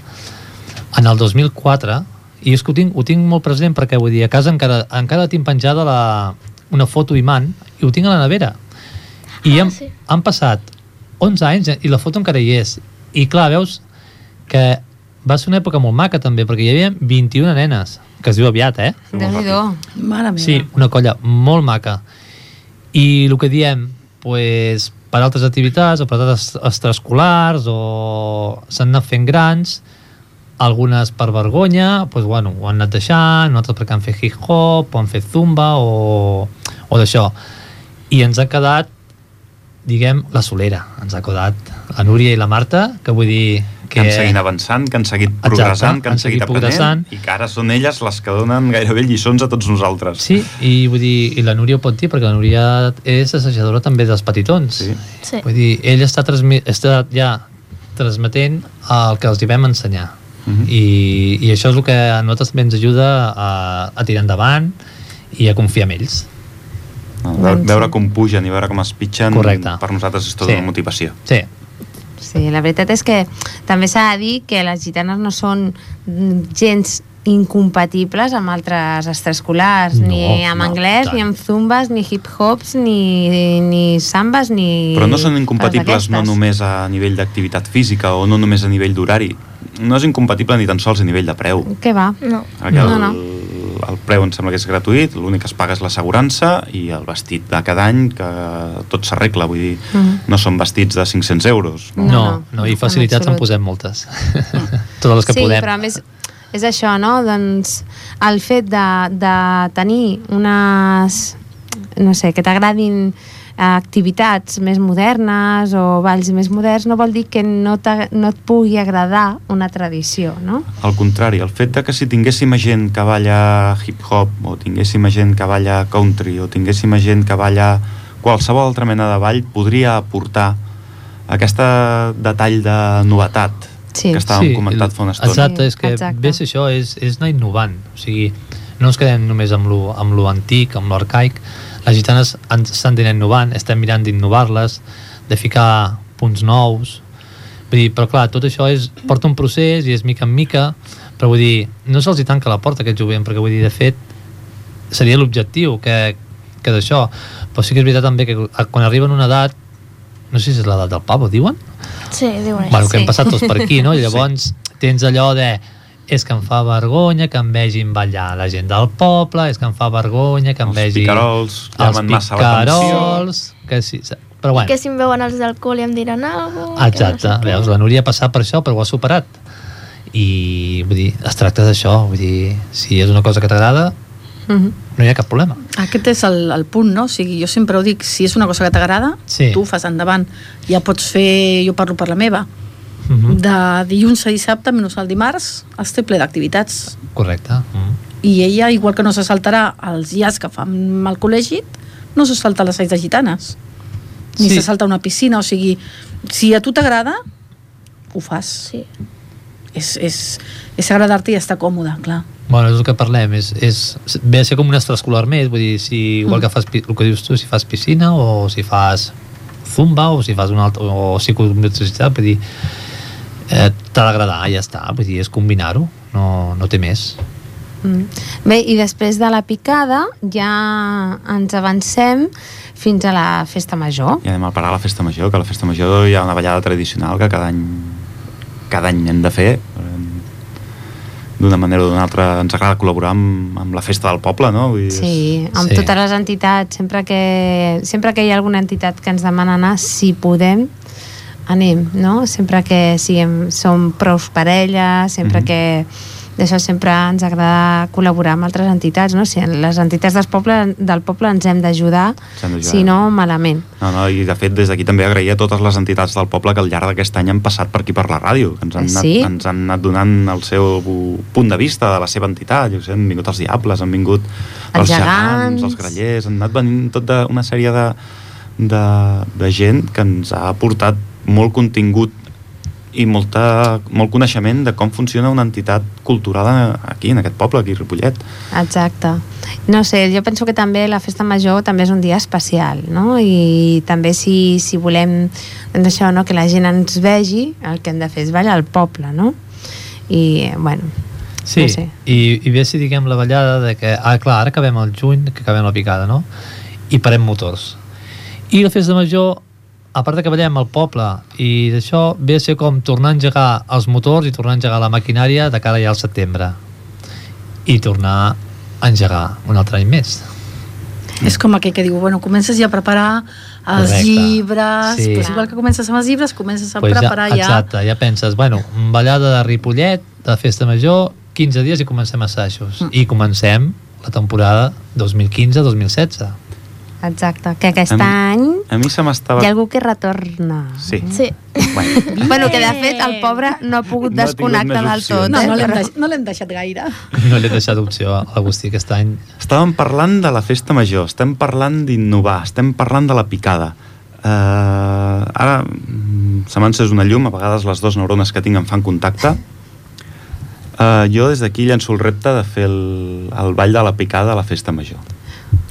Speaker 5: en el 2004, i és que ho tinc, ho tinc molt present perquè vull dir, a casa encara, encara tinc penjada la, una foto imant i ho tinc a la nevera. I
Speaker 3: Ah,
Speaker 5: han,
Speaker 3: sí.
Speaker 5: han passat 11 anys i la foto encara hi és. I clar, veus que va ser una època molt maca també, perquè hi havia 21 nenes, que es diu aviat, eh?
Speaker 1: Déu-n'hi-do.
Speaker 4: Mare meva.
Speaker 5: Sí, una colla molt maca. I el que diem, pues, per altres activitats o per altres extraescolars o s'han anat fent grans, algunes per vergonya, pues, bueno, ho han anat deixant, altres perquè han fet hip-hop, o han fet zumba o, o d'això. I ens ha quedat, diguem, la solera. Ens ha quedat la Núria i la Marta, que vull dir...
Speaker 2: Que han seguit avançant, que han seguit
Speaker 5: Exacte,
Speaker 2: progressant, que han,
Speaker 5: han
Speaker 2: seguit
Speaker 5: seguit
Speaker 2: aprenent i que ara són elles les que donen gairebé lliçons a tots nosaltres.
Speaker 5: Sí, i vull dir, i la Núria ho pot dir, perquè la Núria és assajadora també dels petitons.
Speaker 2: Sí.
Speaker 3: Sí.
Speaker 5: Vull dir, ell està, transmi està ja transmetent el que els hi vam ensenyar.
Speaker 2: Mhm.
Speaker 5: I, I això és el que a nosaltres també ens ajuda a, a tirar endavant i a confiar en ells.
Speaker 2: No, veure,
Speaker 1: Doncs
Speaker 2: veure com pugen i veure com es pitgen
Speaker 5: Correcte.
Speaker 2: per nosaltres és tota
Speaker 5: Sí.
Speaker 2: una motivació.
Speaker 5: Sí,
Speaker 1: Sí, la veritat és que també s'ha de dir que les gitanes no són mm, gens incompatibles amb altres extraescolars,
Speaker 5: No,
Speaker 1: ni amb
Speaker 5: no,
Speaker 1: anglès,
Speaker 5: tant.
Speaker 1: ni amb zumbas, ni hip-hops, ni, ni sambes, ni...
Speaker 2: Però no són incompatibles no només a nivell d'activitat física o no només a nivell d'horari. No és incompatible ni tan sols a nivell de preu.
Speaker 1: Què va?
Speaker 3: No.
Speaker 2: Perquè
Speaker 1: No,
Speaker 2: el,
Speaker 1: no.
Speaker 2: El preu em sembla que és gratuït, l'únic que es paga és l'assegurança i el vestit de cada any, que tot s'arregla, vull dir,
Speaker 1: Mhm.
Speaker 2: no són vestits de 500 euros.
Speaker 5: no,
Speaker 1: No,
Speaker 5: no,
Speaker 1: no,
Speaker 5: i
Speaker 1: en
Speaker 5: facilitats en
Speaker 1: absolut.
Speaker 5: posem moltes. Totes les que
Speaker 1: sí,
Speaker 5: podem.
Speaker 1: però a més és això, no? Doncs el fet de, de tenir unes... no sé, que t'agradin activitats més modernes o balls més moderns no vol dir que no, no et pugui agradar una tradició, no?
Speaker 2: Al contrari, el fet de que si tinguéssim gent que balla hip-hop o tinguéssim gent que balla country o tinguéssim gent que balla qualsevol altra mena de ball podria aportar aquest detall de novetat
Speaker 1: Sí.
Speaker 2: que estàvem comentant fa una estona.
Speaker 5: Exacte,
Speaker 1: Sí,
Speaker 5: és que
Speaker 1: exacte.
Speaker 5: ves això, és, és anar innovant. O sigui, no ens quedem només amb lo, amb lo antic, amb lo arcaic. Les gitanes estan anant innovant, estem mirant d'innovar-les, de ficar punts nous. Vull dir, però clar, tot això és, porta un procés i és mica en mica, però vull dir, no se'ls hi tanca la porta a aquest jovent, perquè vull dir, de fet, seria l'objectiu que, que d'això. Però sí que és veritat també que quan arriben a una edat, no sé si és l'edat del pavo, diuen?
Speaker 3: Sí, diuen
Speaker 5: bueno, que hem
Speaker 1: Sí.
Speaker 5: passat tots per aquí, no? I llavors tens allò de és que em fa vergonya que em vegin ballar la gent del poble, és que em fa vergonya que em
Speaker 2: Els
Speaker 5: vegi
Speaker 2: picarols
Speaker 5: els
Speaker 2: llamen massa l'atenció.
Speaker 5: picarols, que sí, però bueno,
Speaker 3: Que si em veuen els d'alcohol i em diran alguna cosa.
Speaker 5: exacte,
Speaker 3: no sé què.
Speaker 5: veus, la Núria ha passat per això, però ho ha superat i vull dir, es tracta d'això vull dir, si és una cosa que t'agrada
Speaker 1: Mhm.
Speaker 5: no hi ha cap problema.
Speaker 4: Aquest és el, el punt, no? O sigui, jo sempre ho dic, si és una cosa que t'agrada,
Speaker 5: Sí.
Speaker 4: tu ho fas endavant. Ja pots fer, jo parlo per la meva,
Speaker 5: Uh -huh.
Speaker 4: de dilluns a dissabte, menys el dimarts, estic ple d'activitats.
Speaker 5: Correcte. Mm.
Speaker 4: I ella, igual que no se saltarà els dies que fan al col·legi, no se salta les de gitanes. Ni
Speaker 5: Sí.
Speaker 4: se salta una piscina, o sigui, si a tu t'agrada, ho fas.
Speaker 3: Sí.
Speaker 4: És, és, és agradar-te i estar còmode, clar.
Speaker 5: Bueno, és el que parlem, és, és, ve a ser com un extraescolar més, vull dir, si, igual
Speaker 4: Mm.
Speaker 5: que fas, el que dius tu, si fas piscina o si fas zumba o si fas un altre, o psicomotricitat, vull dir, eh, t'ha d'agradar, ja està, vull dir, és combinar-ho, no, no té més.
Speaker 1: Mm. Bé, i després de la picada ja ens avancem fins a la festa major.
Speaker 2: I anem a parar a la festa major, que a la festa major hi ha una ballada tradicional que cada any, cada any hem de fer. eh, D'una manera o d'una altra ens agrada col·laborar amb, amb la festa del poble, no? Vull dir,
Speaker 1: Sí, amb
Speaker 5: Sí.
Speaker 1: totes les entitats, sempre que, sempre que hi ha alguna entitat que ens demana anar, si podem, anem, no? Sempre que siguem, som prou parella, sempre
Speaker 2: Mhm.
Speaker 1: que d'això sempre ens agrada col·laborar amb altres entitats, no? Si les entitats del poble, del poble ens hem d'ajudar, si no, malament.
Speaker 2: No, no, i de fet des d'aquí també agrair a totes les entitats del poble que al llarg d'aquest any han passat per aquí per la ràdio, que ens han, anat,
Speaker 1: Sí.
Speaker 2: ens han anat donant el seu punt de vista de la seva entitat, jo sé, han vingut els Diables, han vingut
Speaker 1: Els
Speaker 2: els
Speaker 1: gegants.
Speaker 2: els grallers, han anat venint tota una sèrie de, de, de gent que ens ha aportat molt contingut i molta, molt coneixement de com funciona una entitat cultural aquí, en aquest poble, aquí a Ripollet.
Speaker 1: Exacte. No sé, jo penso que també la festa major també és un dia especial, no? I també si, si volem doncs això, no? que la gent ens vegi, el que hem de fer és ballar al poble, no? I, bueno,
Speaker 5: Sí,
Speaker 1: No sé.
Speaker 5: i, i bé si diguem la ballada de que, ah, clar, ara acabem el juny, que acabem la picada, no? I parem motors. I la festa major, a part de que ballem al poble i d'això, ve a ser com tornar a engegar els motors i tornar a engegar la maquinària de cara ja al setembre. I tornar a engegar un altre any més.
Speaker 4: És com aquell que diu, bueno, comences ja a preparar els
Speaker 5: Correcte.
Speaker 4: llibres,
Speaker 5: Sí.
Speaker 4: pues igual que comences amb els llibres, comences a
Speaker 5: Pues
Speaker 4: preparar ja,
Speaker 5: Exacte, ja penses, bueno, ballada de Ripollet, de festa major, 15 dies i comencem assajos.
Speaker 4: Mm.
Speaker 5: I comencem la temporada 2015-2016.
Speaker 1: Exacte. Que aquest
Speaker 2: Em-
Speaker 1: any
Speaker 2: A mi se m'estava...
Speaker 1: hi ha algú que retorna.
Speaker 2: Sí.
Speaker 3: Sí.
Speaker 2: Bueno,
Speaker 1: Bueno, que de fet el pobre no ha pogut
Speaker 2: No
Speaker 1: desconnectar del tot.
Speaker 4: No,
Speaker 1: eh?
Speaker 4: no l'hem
Speaker 1: Però-
Speaker 4: deix, no deixat gaire.
Speaker 5: No li he deixat opció a l'Agustí aquest any.
Speaker 2: Estàvem parlant de la festa major, estem parlant d'innovar, estem parlant de la picada. Uh, ara mm, se m'ha encès una llum, a vegades les dues neurones que tinc em fan contacte. Uh, jo des d'aquí llenço el repte de fer el, el ball de la picada a la festa major.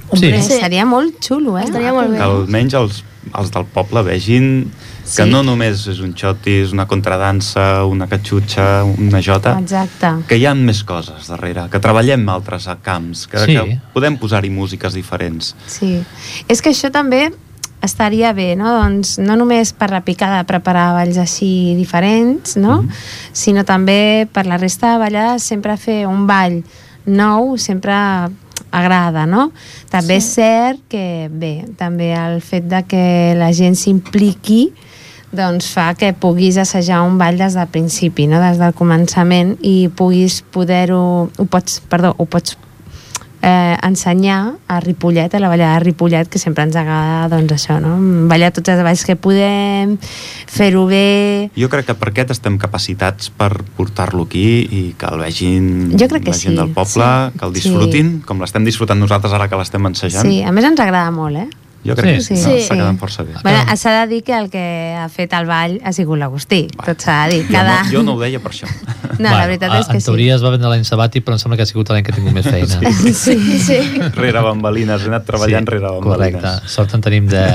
Speaker 1: Hombre,
Speaker 5: Sí.
Speaker 1: seria molt xulo, eh?
Speaker 3: Estaria molt
Speaker 2: Que
Speaker 3: bé.
Speaker 2: almenys els, els del poble vegin que
Speaker 1: Sí.
Speaker 2: no només és un xotis, una contradansa, una catxutxa, una jota,
Speaker 1: Exacte.
Speaker 2: que hi ha més coses darrere, que treballem altres camps, que,
Speaker 5: Sí.
Speaker 2: que podem posar-hi músiques diferents.
Speaker 1: Sí. És que això també estaria bé, no? Doncs no només per la picada preparar balls així diferents, no?
Speaker 2: Mhm.
Speaker 1: Sinó també per la resta de ballades sempre fer un ball nou sempre agrada, no? També és cert que, bé, també el fet de que la gent s'impliqui doncs fa que puguis assajar un ball des del principi, no? des del començament i puguis poder-ho ho pots, perdó, ho pots eh, ensenyar a Ripollet, a la ballada de Ripollet, que sempre ens agrada doncs això, no? ballar tots els balls que podem, fer-ho bé...
Speaker 2: Jo crec que per aquest estem capacitats per portar-lo aquí i que el vegin
Speaker 1: Jo crec que
Speaker 2: la gent
Speaker 1: sí,
Speaker 2: del poble,
Speaker 1: sí.
Speaker 2: que el disfrutin, com l'estem disfrutant nosaltres ara que l'estem ensajant.
Speaker 1: Sí, a més ens agrada molt, eh?
Speaker 2: Jo crec que
Speaker 5: Sí.
Speaker 2: sí,
Speaker 1: Sí.
Speaker 2: no,
Speaker 3: Sí.
Speaker 2: està quedant força bé.
Speaker 1: Bueno, s'ha de dir que el que ha fet el ball ha sigut l'Agustí, tot s'ha de dir.
Speaker 2: Jo,
Speaker 1: Cada...
Speaker 2: no, jo no ho deia per això.
Speaker 1: No, la veritat és que
Speaker 5: en
Speaker 1: sí.
Speaker 5: teoria es va vendre l'any sabàtic, però em sembla que ha sigut l'any que ha tingut més feina.
Speaker 2: Sí.
Speaker 3: Sí, sí.
Speaker 2: rere bambalines, he anat treballant rere bambalines.
Speaker 5: Correcte. Sort en tenim de,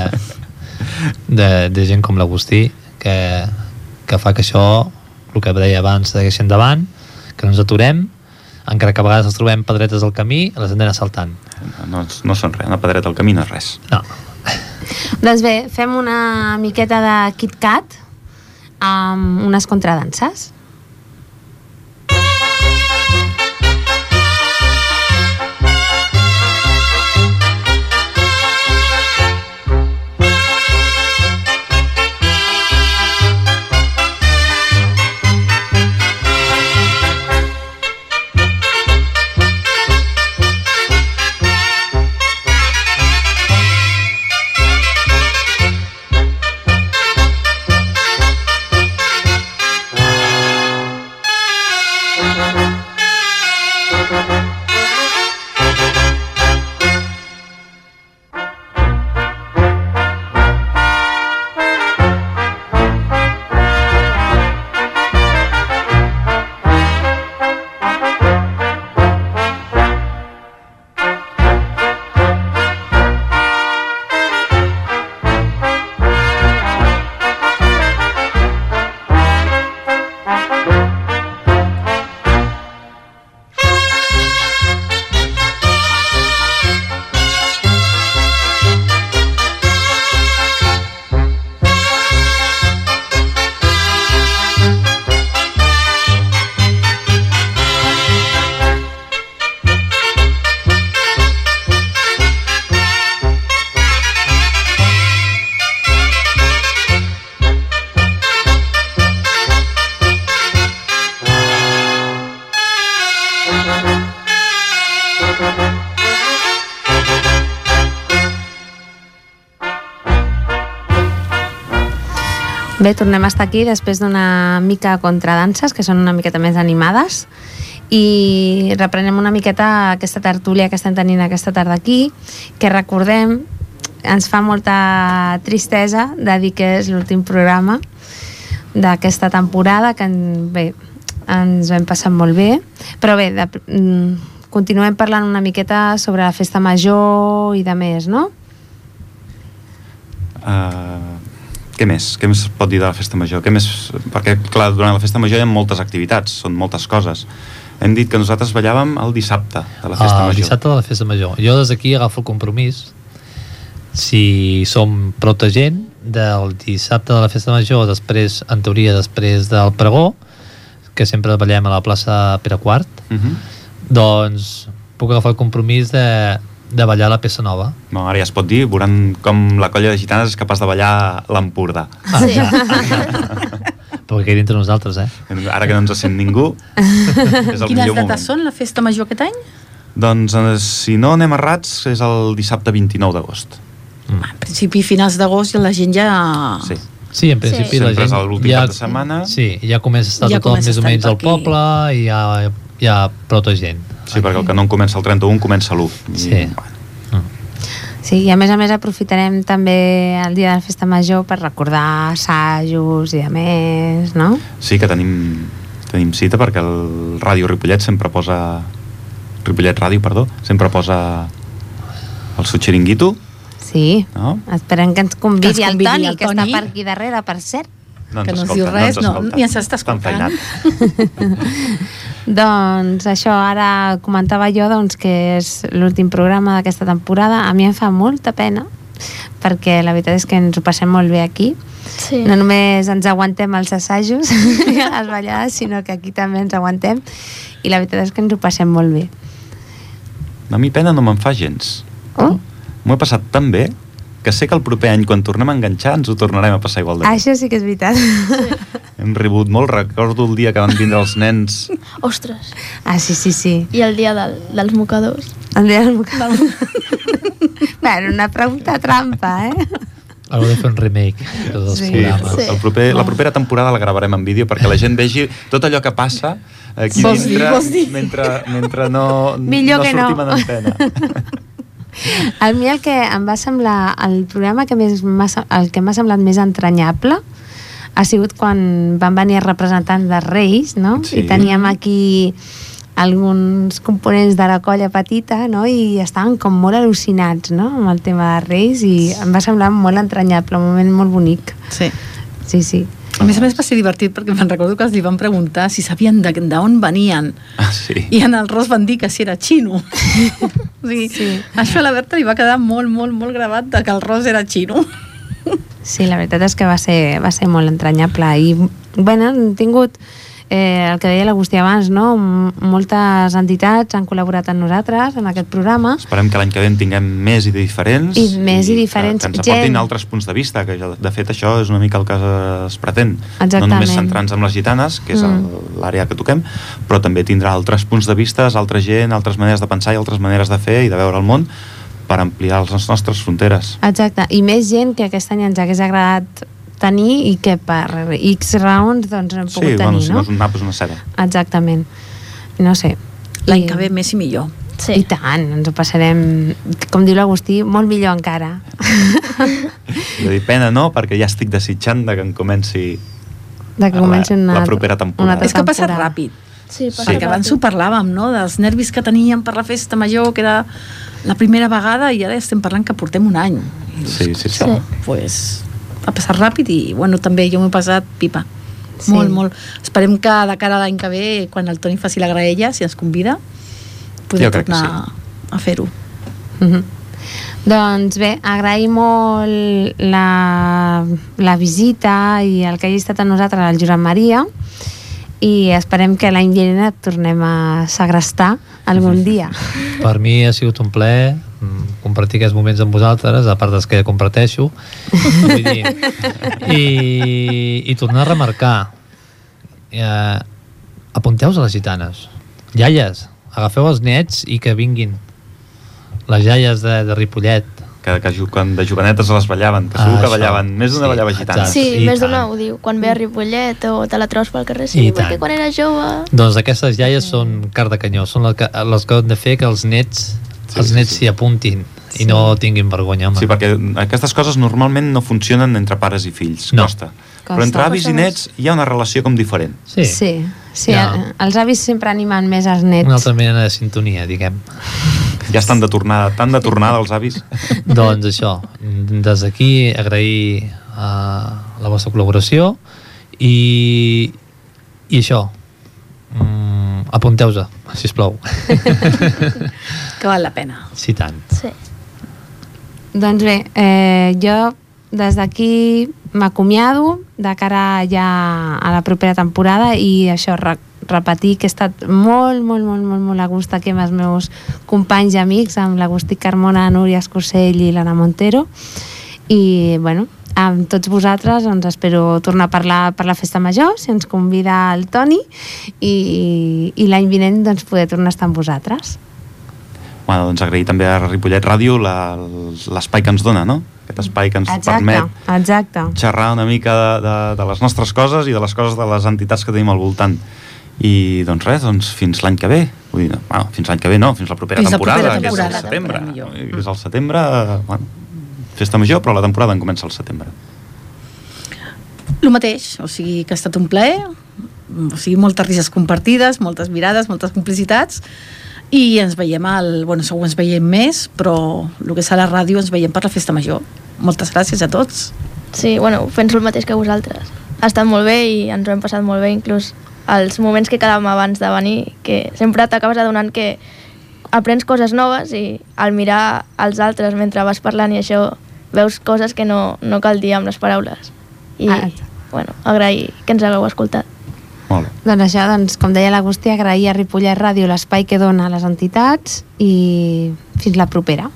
Speaker 5: de, de gent com l'Agustí que, que fa que això, el que deia abans, segueixi endavant, que no ens aturem, encara que a vegades ens trobem pedretes al camí, les hem d'anar saltant.
Speaker 2: No, no són res, una pedreta al camí no és res.
Speaker 5: No.
Speaker 1: Doncs bé, fem una miqueta de Kit Kat amb unes contradanses. Bé, tornem a estar aquí després d'una mica contradanses, que són una miqueta més animades, i reprenem una miqueta aquesta tertúlia que estem tenint aquesta tarda aquí, que recordem, ens fa molta tristesa de dir que és l'últim programa d'aquesta temporada, que bé, ens hem passat molt bé, però bé, de, mm, continuem parlant una miqueta sobre la festa major i de més, no?
Speaker 2: Uh, què més? Què més pot dir de la festa major? Què més? Perquè, clar, durant la festa major hi ha moltes activitats, són moltes coses. Hem dit que nosaltres ballàvem el dissabte de la festa
Speaker 5: el
Speaker 2: major.
Speaker 5: dissabte de la festa major. Jo des d'aquí agafo el compromís si som prou gent del dissabte de la festa major, després, en teoria, després del pregó, que sempre ballem a la plaça Pere Quart,
Speaker 2: Uh -huh.
Speaker 5: doncs puc agafar el compromís de, de ballar la peça nova.
Speaker 2: no, ara ja es pot dir, veuran com la colla de gitanes és capaç de ballar l'Empordà.
Speaker 5: Ah,
Speaker 3: Sí.
Speaker 5: ja. Però que quedi entre nosaltres, eh?
Speaker 2: Ara que no ens sent ningú, és el
Speaker 4: Quines
Speaker 2: millor moment.
Speaker 4: dates són la festa major aquest any?
Speaker 2: Doncs, eh, si no anem errats, és el dissabte 29 d'agost.
Speaker 4: En principi, finals d'agost, la gent ja...
Speaker 2: Sí.
Speaker 5: Sí, en principi
Speaker 3: Sí.
Speaker 5: la
Speaker 2: Sempre és
Speaker 5: gent
Speaker 2: l'últim cap de setmana.
Speaker 5: Sí, ja comença a estar
Speaker 4: Ja
Speaker 5: tothom més o menys al poble i hi ha, hi ha prou gent.
Speaker 2: Sí, perquè el que no en comença el 31 comença l'1.
Speaker 5: Sí.
Speaker 2: bueno,
Speaker 1: Sí, i a més a més aprofitarem també el dia de la festa major per recordar assajos i a més, no?
Speaker 2: sí que tenim, tenim cita perquè el Ràdio Ripollet sempre posa... Ripollet Ràdio, perdó, sempre posa el seu xiringuito,
Speaker 1: Sí,
Speaker 2: no?
Speaker 1: esperem que ens convidi,
Speaker 4: Que ens
Speaker 1: el
Speaker 4: convidi
Speaker 1: Toni,
Speaker 4: el
Speaker 1: que
Speaker 4: Toni.
Speaker 1: està per aquí darrere, per cert.
Speaker 2: No
Speaker 4: Que no ens diu res,
Speaker 2: ens
Speaker 4: no, ni ens Està escoltant.
Speaker 1: Doncs això, ara comentava jo doncs, que és l'últim programa d'aquesta temporada. A mi em fa molta pena, perquè la veritat és que ens ho passem molt bé aquí.
Speaker 3: Sí.
Speaker 1: No només ens aguantem els assajos i a les ballades, sinó que aquí també ens aguantem i la veritat és que ens ho passem molt bé.
Speaker 2: A mi pena no me'n fa gens.
Speaker 1: Oh?
Speaker 2: M'ho he passat tan bé que sé que el proper any, quan tornem a enganxar, ens ho tornarem a passar igual de bé.
Speaker 1: Això sí que és veritat.
Speaker 2: Hem ribut molt, recordo el dia que van vindre els nens
Speaker 3: Ostres.
Speaker 1: Ah, sí, sí, sí.
Speaker 3: I el dia del, dels mocadors.
Speaker 1: El dia del mocal. bueno, una pregunta trampa, eh?
Speaker 5: Haureu de fer un remake de tots els
Speaker 1: Sí.
Speaker 5: programes.
Speaker 3: Sí.
Speaker 2: El proper, la propera temporada la gravarem en vídeo perquè la gent vegi tot allò que passa aquí
Speaker 4: Vols dir,
Speaker 2: dintre
Speaker 4: vols dir?
Speaker 2: mentre, mentre no,
Speaker 1: Millor
Speaker 2: no
Speaker 1: que no.
Speaker 2: sortim en antena.
Speaker 1: A mi el que em va semblar, el programa que més el que m'ha semblat més entranyable ha sigut quan van venir representants de Reis, no?
Speaker 2: Sí.
Speaker 1: I teníem aquí alguns components de la colla petita, no? I estaven com molt al·lucinats, no? Amb el tema de Reis i em va semblar molt entranyable, un moment molt bonic.
Speaker 4: Sí.
Speaker 1: Sí, sí.
Speaker 4: A més a més va ser divertit perquè me'n recordo que els li van preguntar si sabien de- d'on venien
Speaker 2: Ah, sí.
Speaker 4: i en el Ros van dir que si era xino. o sigui,
Speaker 1: Sí.
Speaker 4: Això a la Berta li va quedar molt, molt, molt gravat de que el Ros era xino.
Speaker 1: Sí, la veritat és que va ser, va ser molt entranyable i, bueno, hem tingut eh, el que deia l'Agustí abans, no? M- Moltes entitats han col·laborat amb nosaltres en aquest programa
Speaker 2: Esperem que l'any que ve en tinguem més i diferents.
Speaker 1: I més i diferents.
Speaker 2: Que, que ens aportin
Speaker 1: Gent.
Speaker 2: altres punts de vista, que de fet això és una mica el que es pretén.
Speaker 1: Exactament.
Speaker 2: No només centrar-nos en les gitanes, que és
Speaker 1: Mm.
Speaker 2: l'àrea que toquem, però també tindrà altres punts de vista, altra gent, altres maneres de pensar i altres maneres de fer i de veure el món per ampliar les nostres fronteres.
Speaker 1: Exacte, i més gent que aquest any ens hagués agradat tenir i que per X raons doncs no hem
Speaker 2: Sí,
Speaker 1: pogut
Speaker 2: bueno,
Speaker 1: tenir,
Speaker 2: si
Speaker 1: no?
Speaker 2: no és un nap, és una ceba.
Speaker 1: Exactament. no sé.
Speaker 4: L'any
Speaker 1: I-
Speaker 4: que ve més i millor.
Speaker 3: Sí.
Speaker 1: I tant, ens ho passarem, com diu l'Agustí, molt millor encara.
Speaker 2: Jo dic pena, no? Perquè ja estic desitjant de que em comenci
Speaker 1: De que
Speaker 2: La-
Speaker 1: comenci una,
Speaker 2: la propera temporada.
Speaker 1: una altra
Speaker 4: És que ha passat ràpid.
Speaker 3: Sí, passa
Speaker 4: Perquè abans ho parlàvem, no?, dels nervis que teníem per la festa major, que era la primera vegada, i ara estem parlant que portem un any. I
Speaker 2: Sí, sí, sí.
Speaker 3: Sí.
Speaker 4: pues, ha passat ràpid i, bueno, també jo m'ho he passat pipa.
Speaker 1: Sí.
Speaker 4: Molt, molt. Esperem que de cara a l'any que ve, quan el Toni faci la graella, si ens convida,
Speaker 2: que
Speaker 4: tornar a fer-ho.
Speaker 1: Mhm. Doncs bé, agraïm molt la, la visita i el que hagi estat amb nosaltres al Josep Maria i esperem que l'any vinent et tornem a segrestar algun dia.
Speaker 5: Per mi ha sigut un plaer compartir aquests moments amb vosaltres, a part dels que comparteixo. Vull dir, i, i tornar a remarcar. Eh, Apunteu-vos a les gitanes. Iaies, agafeu els nets i que vinguin. Les iaies de, de Ripollet.
Speaker 2: Que, que quan de jovenetes les ballaven, que segur
Speaker 5: Ah,
Speaker 2: que
Speaker 5: això.
Speaker 2: ballaven, més d'una
Speaker 5: Sí,
Speaker 2: ballava gitana.
Speaker 5: exacte.
Speaker 3: Sí,
Speaker 5: I
Speaker 3: més d'una ho diu. Quan ve a Ripollet o te la trobes pel carrer, sí,
Speaker 5: I
Speaker 3: perquè
Speaker 5: tant.
Speaker 3: quan era jove...
Speaker 5: Doncs aquestes iaies són car de canyó, són les que, les que han de fer que els nets
Speaker 2: Sí,
Speaker 5: els
Speaker 2: sí,
Speaker 5: nets
Speaker 2: sí.
Speaker 5: s'hi apuntin i no tinguin vergonya, home.
Speaker 2: Sí, perquè aquestes coses normalment no funcionen entre pares i fills,
Speaker 5: No.
Speaker 2: costa. Però entre
Speaker 1: Costa.
Speaker 2: avis i nets hi ha una relació com diferent.
Speaker 5: Sí,
Speaker 1: sí, sí
Speaker 5: Ja.
Speaker 1: els avis sempre animen més els nets.
Speaker 5: una altra mena de sintonia, diguem.
Speaker 2: Ja estan de tornada, tan de tornada els avis.
Speaker 5: doncs això, des d'aquí agrair uh, la vostra col·laboració i, i això, mm, apunteu-se, sisplau.
Speaker 4: Que val la pena.
Speaker 5: sí, tant.
Speaker 3: Sí.
Speaker 1: Doncs bé, eh, jo des d'aquí m'acomiado de cara ja a la propera temporada i això, re repetir que he estat molt, molt, molt, molt, molt a gust aquí amb els meus companys i amics, amb l'Agustí Carmona, Núria Escursell i l'Anna Montero i, bueno, amb tots vosaltres doncs espero tornar a parlar per la festa major, si ens convida el Toni i, i l'any vinent doncs poder tornar a estar amb vosaltres.
Speaker 2: Bueno, doncs agrair també a Ripollet Ràdio la- l'espai que ens dona, no? Aquest espai que ens permet
Speaker 1: exacte.
Speaker 2: xerrar una mica de, de, de les nostres coses i de les coses de les entitats que tenim al voltant. I doncs res, doncs fins l'any que ve. Vull dir, no, bueno, fins l'any que ve no, fins la propera
Speaker 4: Fins la
Speaker 2: temporada,
Speaker 4: propera
Speaker 2: que és
Speaker 4: temporada,
Speaker 2: al setembre. Que és al setembre, bueno, festa major, però la temporada en comença al setembre.
Speaker 4: El mateix, o sigui que ha estat un plaer, o sigui, moltes rises compartides, moltes mirades, moltes complicitats, i ens veiem al... Bueno, segur ens veiem més, però el que és a la ràdio ens veiem per la festa major. Moltes gràcies a tots.
Speaker 3: Sí, bueno, penso el mateix que vosaltres. Ha estat molt bé i ens ho hem passat molt bé, inclús els moments que quedàvem abans de venir, que sempre t'acabes adonant que aprens coses noves i al mirar els altres mentre vas parlant i això veus coses que no, no cal dir amb les paraules. I,
Speaker 1: Ah.
Speaker 3: bueno, agrair que ens hagueu escoltat.
Speaker 2: Molt bé.
Speaker 1: Doncs això, doncs, com deia l'Agustí, agrair a Ripollet Ràdio l'espai que dona a les entitats i fins la propera.